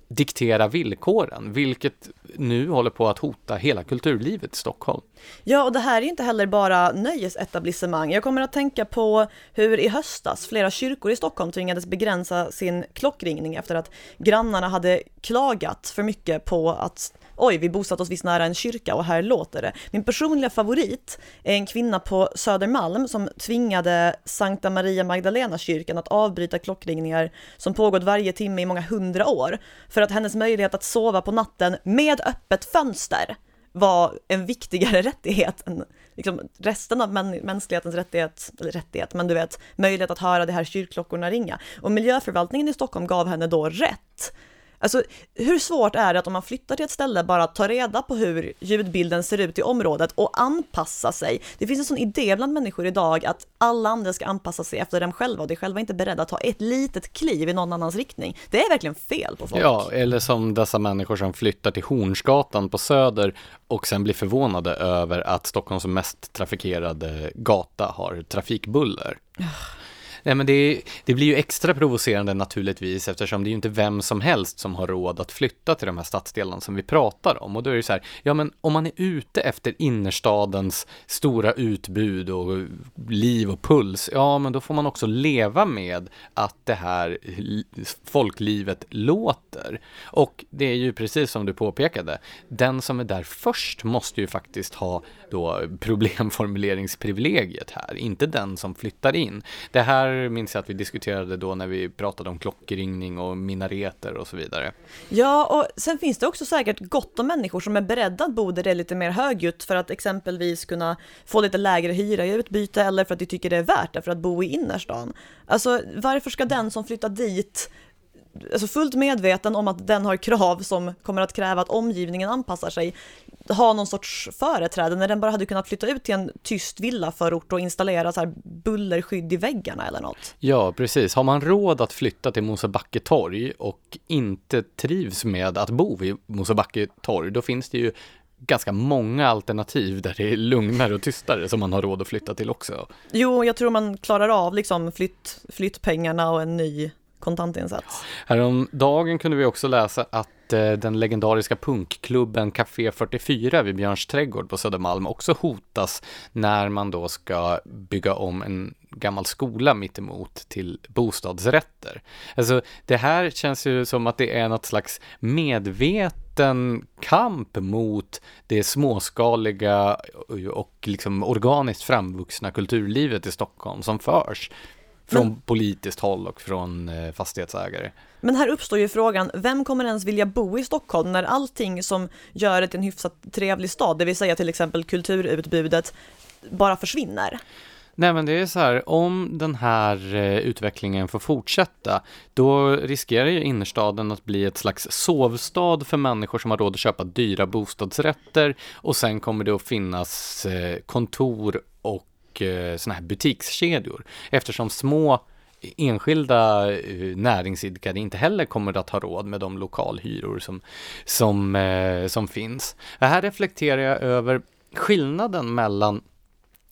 diktera villkoren, vilket nu håller på att hota hela kulturlivet i Stockholm. Ja, och det här är inte heller bara nöjesetablissemang. Jag kommer att tänka på hur i höstas flera kyrkor i Stockholm tvingades begränsa sin klockringning efter att grannarna hade klagat för mycket på att oj, vi bosatt oss visst nära en kyrka och här låter det. Min personliga favorit är en kvinna på Södermalm som tvingade Sankta Maria Magdalena kyrkan att avbryta klockringningar som pågått varje timme i många hundra år för att hennes möjlighet att sova på natten med öppet fönster var en viktigare rättighet än liksom resten av mänsklighetens rättighet, eller rättighet, men du vet, möjlighet att höra de här kyrkklockorna ringa. Och miljöförvaltningen i Stockholm gav henne då rätt Alltså hur svårt är det att om man flyttar till ett ställe bara ta reda på hur ljudbilden ser ut i området och anpassa sig? Det finns en sån idé bland människor idag att alla andra ska anpassa sig efter dem själva och de själva inte beredda att ta ett litet kliv i någon annans riktning. Det är verkligen fel på folk. Ja, eller som dessa människor som flyttar till Hornsgatan på Söder och sen blir förvånade över att Stockholms mest trafikerade gata har trafikbuller. Nej men det, det, blir ju extra provocerande naturligtvis eftersom det är ju inte vem som helst som har råd att flytta till de här stadsdelarna som vi pratar om. Och då är det så här, ja men om man är ute efter innerstadens stora utbud och liv och puls, ja men då får man också leva med att det här folklivet låter. Och det är ju precis som du påpekade, den som är där först måste ju faktiskt ha då problemformuleringsprivilegiet här, inte den som flyttar in. Det här minns jag att vi diskuterade då när vi pratade om klockringning och minareter och så vidare. Ja, och sen finns det också säkert gott om människor som är beredda att bo där det är lite mer högljutt för att exempelvis kunna få lite lägre hyra i utbyte eller för att de tycker det är värt det för att bo i innerstan. Alltså varför ska den som flyttar dit alltså fullt medveten om att den har krav som kommer att kräva att omgivningen anpassar sig, ha någon sorts företräde när den bara hade kunnat flytta ut till en tyst villaförort och installera så här bullerskydd i väggarna eller något. Ja, precis. Har man råd att flytta till Mosebacke torg och inte trivs med att bo vid Mosebacke torg, då finns det ju ganska många alternativ där det är lugnare och tystare som man har råd att flytta till också. Jo, jag tror man klarar av liksom flytt, flyttpengarna och en ny kontantinsats. Häromdagen kunde vi också läsa att eh, den legendariska punkklubben Café 44 vid Björns trädgård på Södermalm också hotas när man då ska bygga om en gammal skola mittemot till bostadsrätter. Alltså det här känns ju som att det är något slags medveten kamp mot det småskaliga och liksom organiskt framvuxna kulturlivet i Stockholm som förs från men, politiskt håll och från eh, fastighetsägare. Men här uppstår ju frågan, vem kommer ens vilja bo i Stockholm när allting som gör det till en hyfsat trevlig stad, det vill säga till exempel kulturutbudet, bara försvinner? Nej men det är så här, om den här eh, utvecklingen får fortsätta, då riskerar ju innerstaden att bli ett slags sovstad för människor som har råd att köpa dyra bostadsrätter och sen kommer det att finnas eh, kontor och eh, sådana här butikskedjor eftersom små enskilda eh, näringsidkare inte heller kommer att ha råd med de lokalhyror som, som, eh, som finns. Här reflekterar jag över skillnaden mellan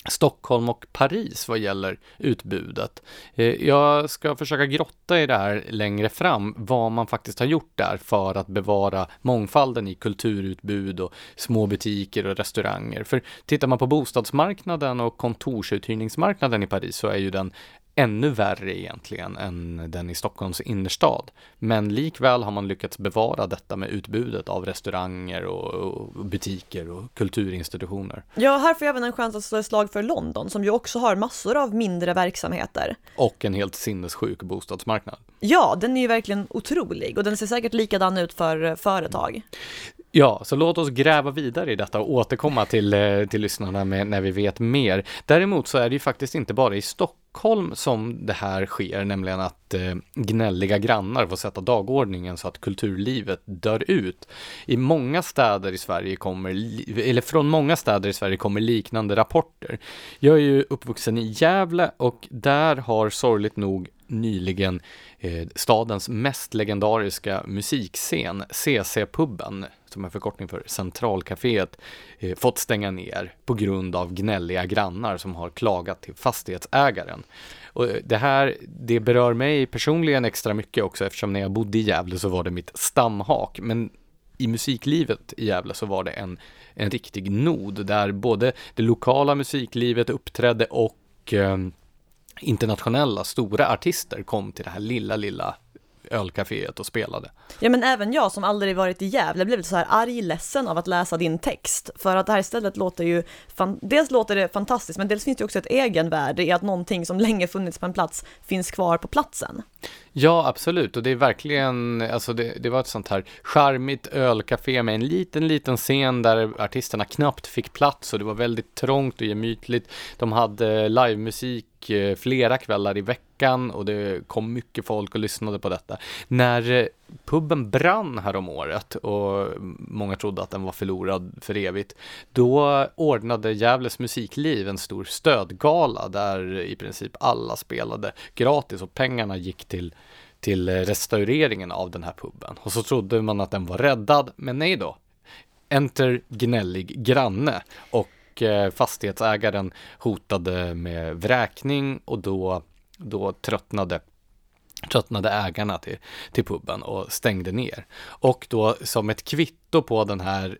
Stockholm och Paris vad gäller utbudet. Eh, jag ska försöka grotta i det här längre fram, vad man faktiskt har gjort där för att bevara mångfalden i kulturutbud och små butiker och restauranger. För tittar man på bostadsmarknaden och kontorsuthyrningsmarknaden i Paris så är ju den ännu värre egentligen än den i Stockholms innerstad. Men likväl har man lyckats bevara detta med utbudet av restauranger och, butiker och kulturinstitutioner. Ja, här får jag även en chans att slå ett slag för London som ju också har massor av mindre verksamheter. Och en helt sinnessjuk bostadsmarknad. Ja, den är ju verkligen otrolig och den ser säkert likadan ut för företag. Ja, så låt oss gräva vidare i detta och återkomma till, eh, till lyssnarna med, när vi vet mer. Däremot så är det ju faktiskt inte bara i Stockholm som det här sker, nämligen att eh, gnälliga grannar får sätta dagordningen så att kulturlivet dör ut. I många städer i Sverige kommer, eller från många städer i Sverige kommer liknande rapporter. Jag är ju uppvuxen i Gävle och där har sorgligt nog nyligen eh, stadens mest legendariska musikscen, CC-puben, som är förkortning för Centralcaféet, eh, fått stänga ner på grund av gnälliga grannar som har klagat till fastighetsägaren. Och eh, det här, det berör mig personligen extra mycket också eftersom när jag bodde i Gävle så var det mitt stamhak, men i musiklivet i Gävle så var det en, en riktig nod där både det lokala musiklivet uppträdde och eh, internationella stora artister kom till det här lilla, lilla ölcaféet och spelade. Ja men även jag som aldrig varit i Gävle blev lite så här argledsen av att läsa din text. För att det här stället låter ju, dels låter det fantastiskt men dels finns det också ett egenvärde i att någonting som länge funnits på en plats finns kvar på platsen. Ja, absolut. Och det är verkligen, alltså det, det var ett sånt här charmigt ölcafé med en liten, liten scen där artisterna knappt fick plats och det var väldigt trångt och gemytligt. De hade livemusik eh, flera kvällar i veckan och det kom mycket folk och lyssnade på detta. När eh, puben brann här om året och många trodde att den var förlorad för evigt, då ordnade Gävles musikliv en stor stödgala där i princip alla spelade gratis och pengarna gick till till eh, restaureringen av den här puben. Och så trodde man att den var räddad, men nej då. Enter gnällig granne och eh, fastighetsägaren hotade med vräkning och då, då tröttnade tröttnade ägarna till, till puben och stängde ner. Och då som ett kvitto på den här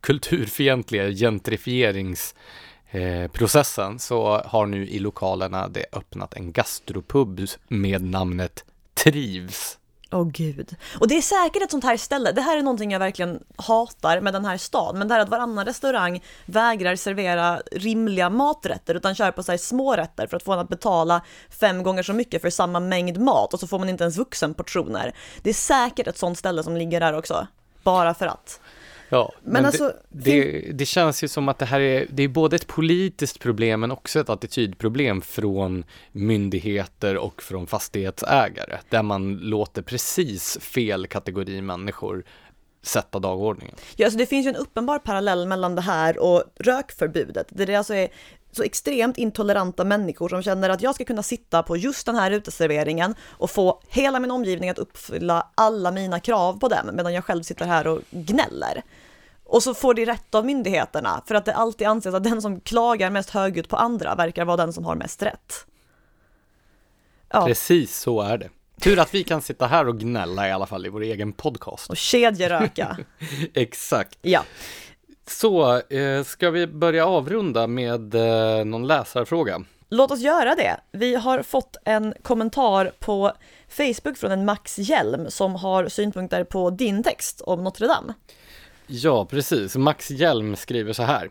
kulturfientliga gentrifieringsprocessen eh, så har nu i lokalerna det öppnat en gastropub med namnet Trivs. Åh oh, gud. Och det är säkert ett sånt här ställe, det här är någonting jag verkligen hatar med den här staden, men det här att varannan restaurang vägrar servera rimliga maträtter utan kör på så här små rätter för att få en att betala fem gånger så mycket för samma mängd mat och så får man inte ens vuxenportioner. Det är säkert ett sånt ställe som ligger där också, bara för att. Ja, men, men alltså, det, det, det, känns ju som att det här är, det är både ett politiskt problem men också ett attitydproblem från myndigheter och från fastighetsägare, där man låter precis fel kategori människor sätta dagordningen. Ja, alltså det finns ju en uppenbar parallell mellan det här och rökförbudet, där det alltså är så extremt intoleranta människor som känner att jag ska kunna sitta på just den här uteserveringen och få hela min omgivning att uppfylla alla mina krav på dem medan jag själv sitter här och gnäller. Och så får de rätt av myndigheterna för att det alltid anses att den som klagar mest högljutt på andra verkar vara den som har mest rätt. Ja. Precis så är det. Tur att vi kan sitta här och gnälla i alla fall i vår egen podcast. Och kedjeröka. Exakt. Ja. Så, eh, ska vi börja avrunda med eh, någon läsarfråga? Låt oss göra det. Vi har fått en kommentar på Facebook från en Max Hjelm som har synpunkter på din text om Notre Dame. Ja, precis. Max Hjelm skriver så här.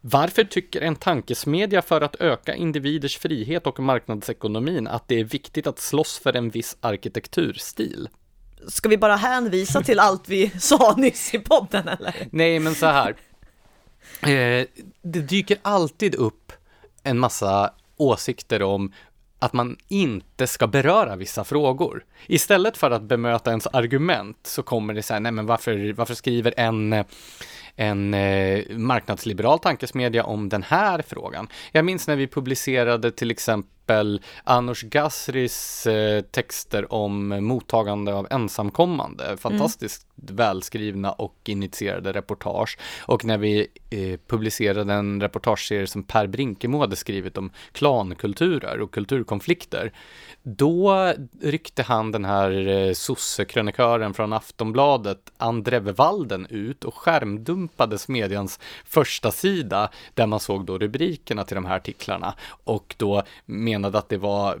Varför tycker en tankesmedja för att öka individers frihet och marknadsekonomin att det är viktigt att slåss för en viss arkitekturstil? Ska vi bara hänvisa till allt vi sa nyss i podden eller? Nej, men så här. Eh, det dyker alltid upp en massa åsikter om att man inte ska beröra vissa frågor. Istället för att bemöta ens argument så kommer det så här, nej men varför, varför skriver en en eh, marknadsliberal tankesmedja om den här frågan. Jag minns när vi publicerade till exempel Anush Gasris eh, texter om mottagande av ensamkommande. Fantastiskt mm. välskrivna och initierade reportage. Och när vi eh, publicerade en reportageserie som Per Brinkemo hade skrivit om klankulturer och kulturkonflikter. Då ryckte han den här eh, sossekrönikören från Aftonbladet, Andrev Walden, ut och skärmdumpade förolämpade medians första sida där man såg då rubrikerna till de här artiklarna och då menade att det var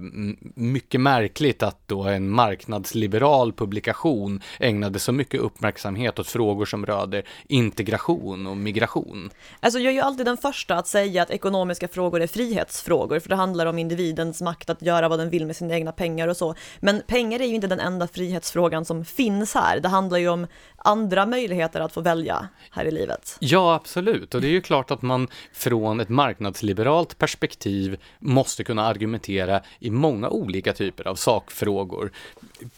mycket märkligt att då en marknadsliberal publikation ägnade så mycket uppmärksamhet åt frågor som rörde integration och migration. Alltså jag är ju alltid den första att säga att ekonomiska frågor är frihetsfrågor, för det handlar om individens makt att göra vad den vill med sina egna pengar och så. Men pengar är ju inte den enda frihetsfrågan som finns här. Det handlar ju om andra möjligheter att få välja här i livet. Ja, absolut. Och det är ju klart att man från ett marknadsliberalt perspektiv måste kunna argumentera i många olika typer av sakfrågor.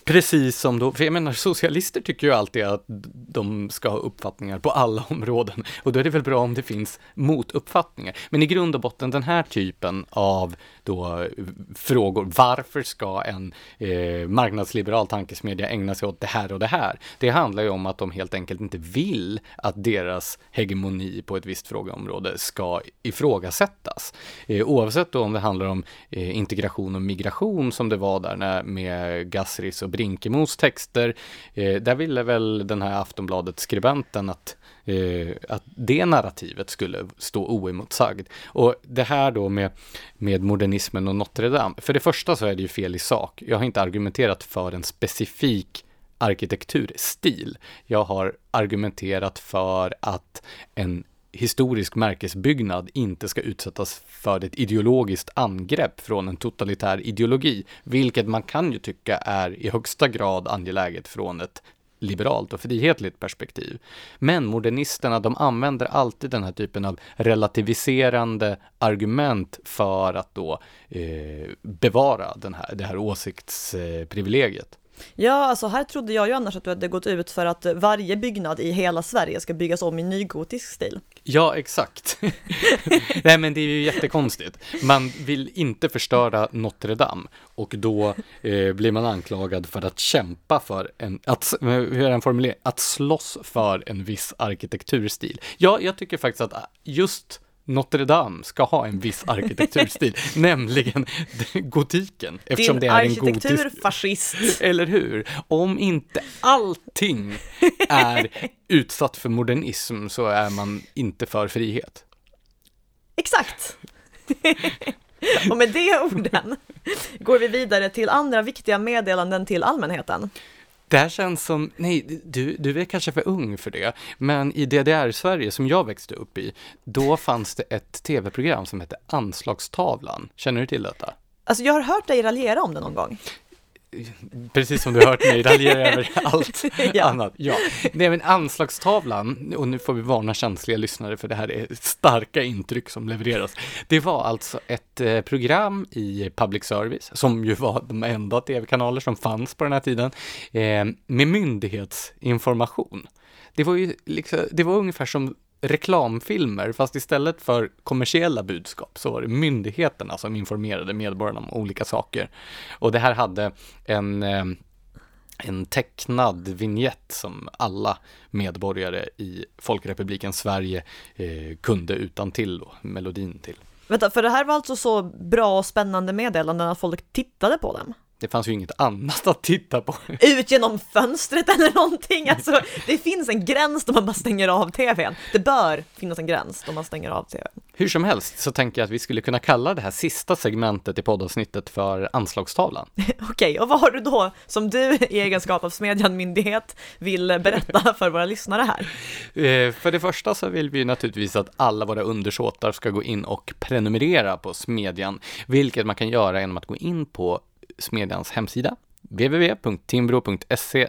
Precis som då, för jag menar socialister tycker ju alltid att de ska ha uppfattningar på alla områden och då är det väl bra om det finns motuppfattningar. Men i grund och botten den här typen av då frågor, varför ska en eh, marknadsliberal tankesmedja ägna sig åt det här och det här? Det handlar ju om att de helt enkelt inte vill att deras deras hegemoni på ett visst frågeområde ska ifrågasättas. Eh, oavsett då om det handlar om eh, integration och migration som det var där när, med Gassris och Brinkemos texter. Eh, där ville väl den här Aftonbladet-skribenten att eh, att det narrativet skulle stå oemotsagd. Och det här då med, med modernismen och Notre Dame, för det första så är det ju fel i sak. Jag har inte argumenterat för en specifik arkitekturstil. Jag har argumenterat för att en historisk märkesbyggnad inte ska utsättas för ett ideologiskt angrepp från en totalitär ideologi, vilket man kan ju tycka är i högsta grad angeläget från ett liberalt och frihetligt perspektiv. Men modernisterna, de använder alltid den här typen av relativiserande argument för att då eh, bevara den här, det här åsiktsprivilegiet. Ja, alltså här trodde jag ju annars att du hade gått ut för att varje byggnad i hela Sverige ska byggas om i nygotisk stil. Ja, exakt. Nej, men det är ju jättekonstigt. Man vill inte förstöra Notre Dame och då eh, blir man anklagad för att kämpa för en, att, eh, hur är den formulering, att slåss för en viss arkitekturstil. Ja, jag tycker faktiskt att eh, just Notre Dame ska ha en viss arkitekturstil, nämligen gotiken. Eftersom Din det är en arkitekturfascist. Eller hur? Om inte allting är utsatt för modernism så är man inte för frihet. Exakt. Och med de orden går vi vidare till andra viktiga meddelanden till allmänheten. Det här känns som, nej, du, du är kanske för ung för det, men i DDR-Sverige som jag växte upp i, då fanns det ett tv-program som hette Anslagstavlan. Känner du till detta? Alltså jag har hört dig raljera om det någon gång precis som du hört mig raljera över allt ja. annat. Ja. Nej, men anslagstavlan, och nu får vi varna känsliga lyssnare för det här är starka intryck som levereras. Det var alltså ett eh, program i public service, som ju var de enda tv-kanaler som fanns på den här tiden, eh, med myndighetsinformation. Det var ju liksom, det var ungefär som reklamfilmer, fast istället för kommersiella budskap så var det myndigheterna som informerade medborgarna om olika saker. Och det här hade en eh, en tecknad vignett som alla medborgare i Folkrepubliken Sverige eh, kunde utan till då, melodin till. Vänta, för det här var alltså så bra och spännande meddelanden att folk tittade på dem? Det fanns ju inget annat att titta på. Ut genom fönstret eller någonting, alltså det finns en gräns då man bara stänger av tvn. Det bör finnas en gräns då man stänger av tvn. Hur som helst så tänker jag att vi skulle kunna kalla det här sista segmentet i poddavsnittet för anslagstavlan. Okej, okay, och vad har du då som du i egenskap av Smedjan myndighet vill berätta för våra lyssnare här? Eh, för det första så vill vi naturligtvis att alla våra undersåtar ska gå in och prenumerera på Smedjan, vilket man kan göra genom att gå in på Smedjans hemsida www.timbro.se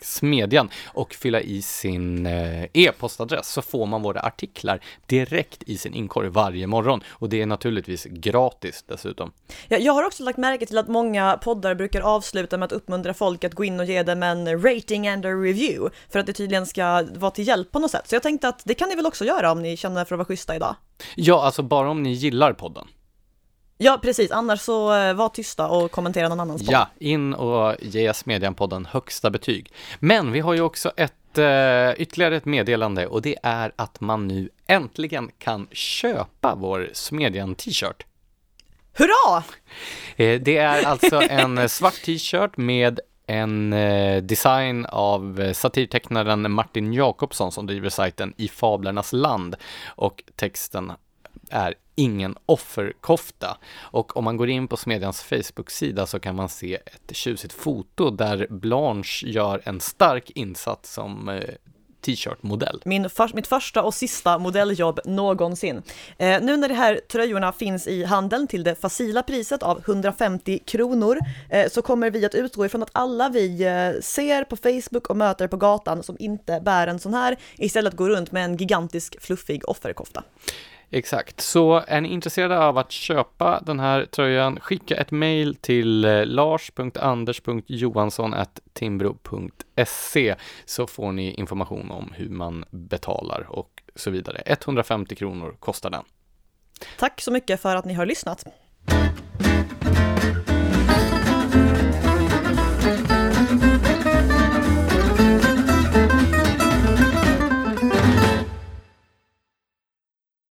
smedjan och fylla i sin eh, e-postadress så får man våra artiklar direkt i sin inkorg varje morgon och det är naturligtvis gratis dessutom. Ja, jag har också lagt märke till att många poddar brukar avsluta med att uppmuntra folk att gå in och ge dem en rating and a review för att det tydligen ska vara till hjälp på något sätt. Så jag tänkte att det kan ni väl också göra om ni känner för att vara schyssta idag? Ja, alltså bara om ni gillar podden. Ja, precis. Annars så eh, var tysta och kommentera någon annans podd. Ja, in och ge Smedjan-podden högsta betyg. Men vi har ju också ett uh, ytterligare ett meddelande och det är att man nu äntligen kan köpa vår Smedjan-t-shirt. Hurra! Eh, det är alltså en svart t-shirt med en eh, design av eh, satirtecknaren Martin Jakobsson som driver sajten I Fablernas land och texten är ingen offerkofta. Och om man går in på Smedjans Facebook-sida så kan man se ett tjusigt foto där Blanche gör en stark insats som eh, t-shirt-modell. Min för, mitt första och sista modelljobb någonsin. Eh, nu när de här tröjorna finns i handeln till det facila priset av 150 kronor eh, så kommer vi att utgå ifrån att alla vi eh, ser på Facebook och möter på gatan som inte bär en sån här istället går runt med en gigantisk fluffig offerkofta. Exakt, så är ni intresserade av att köpa den här tröjan, skicka ett mail till eh, lars.anders.johansson.timbro.se så får ni information om hur man betalar och så vidare. 150 kronor kostar den. Tack så mycket för att ni har lyssnat.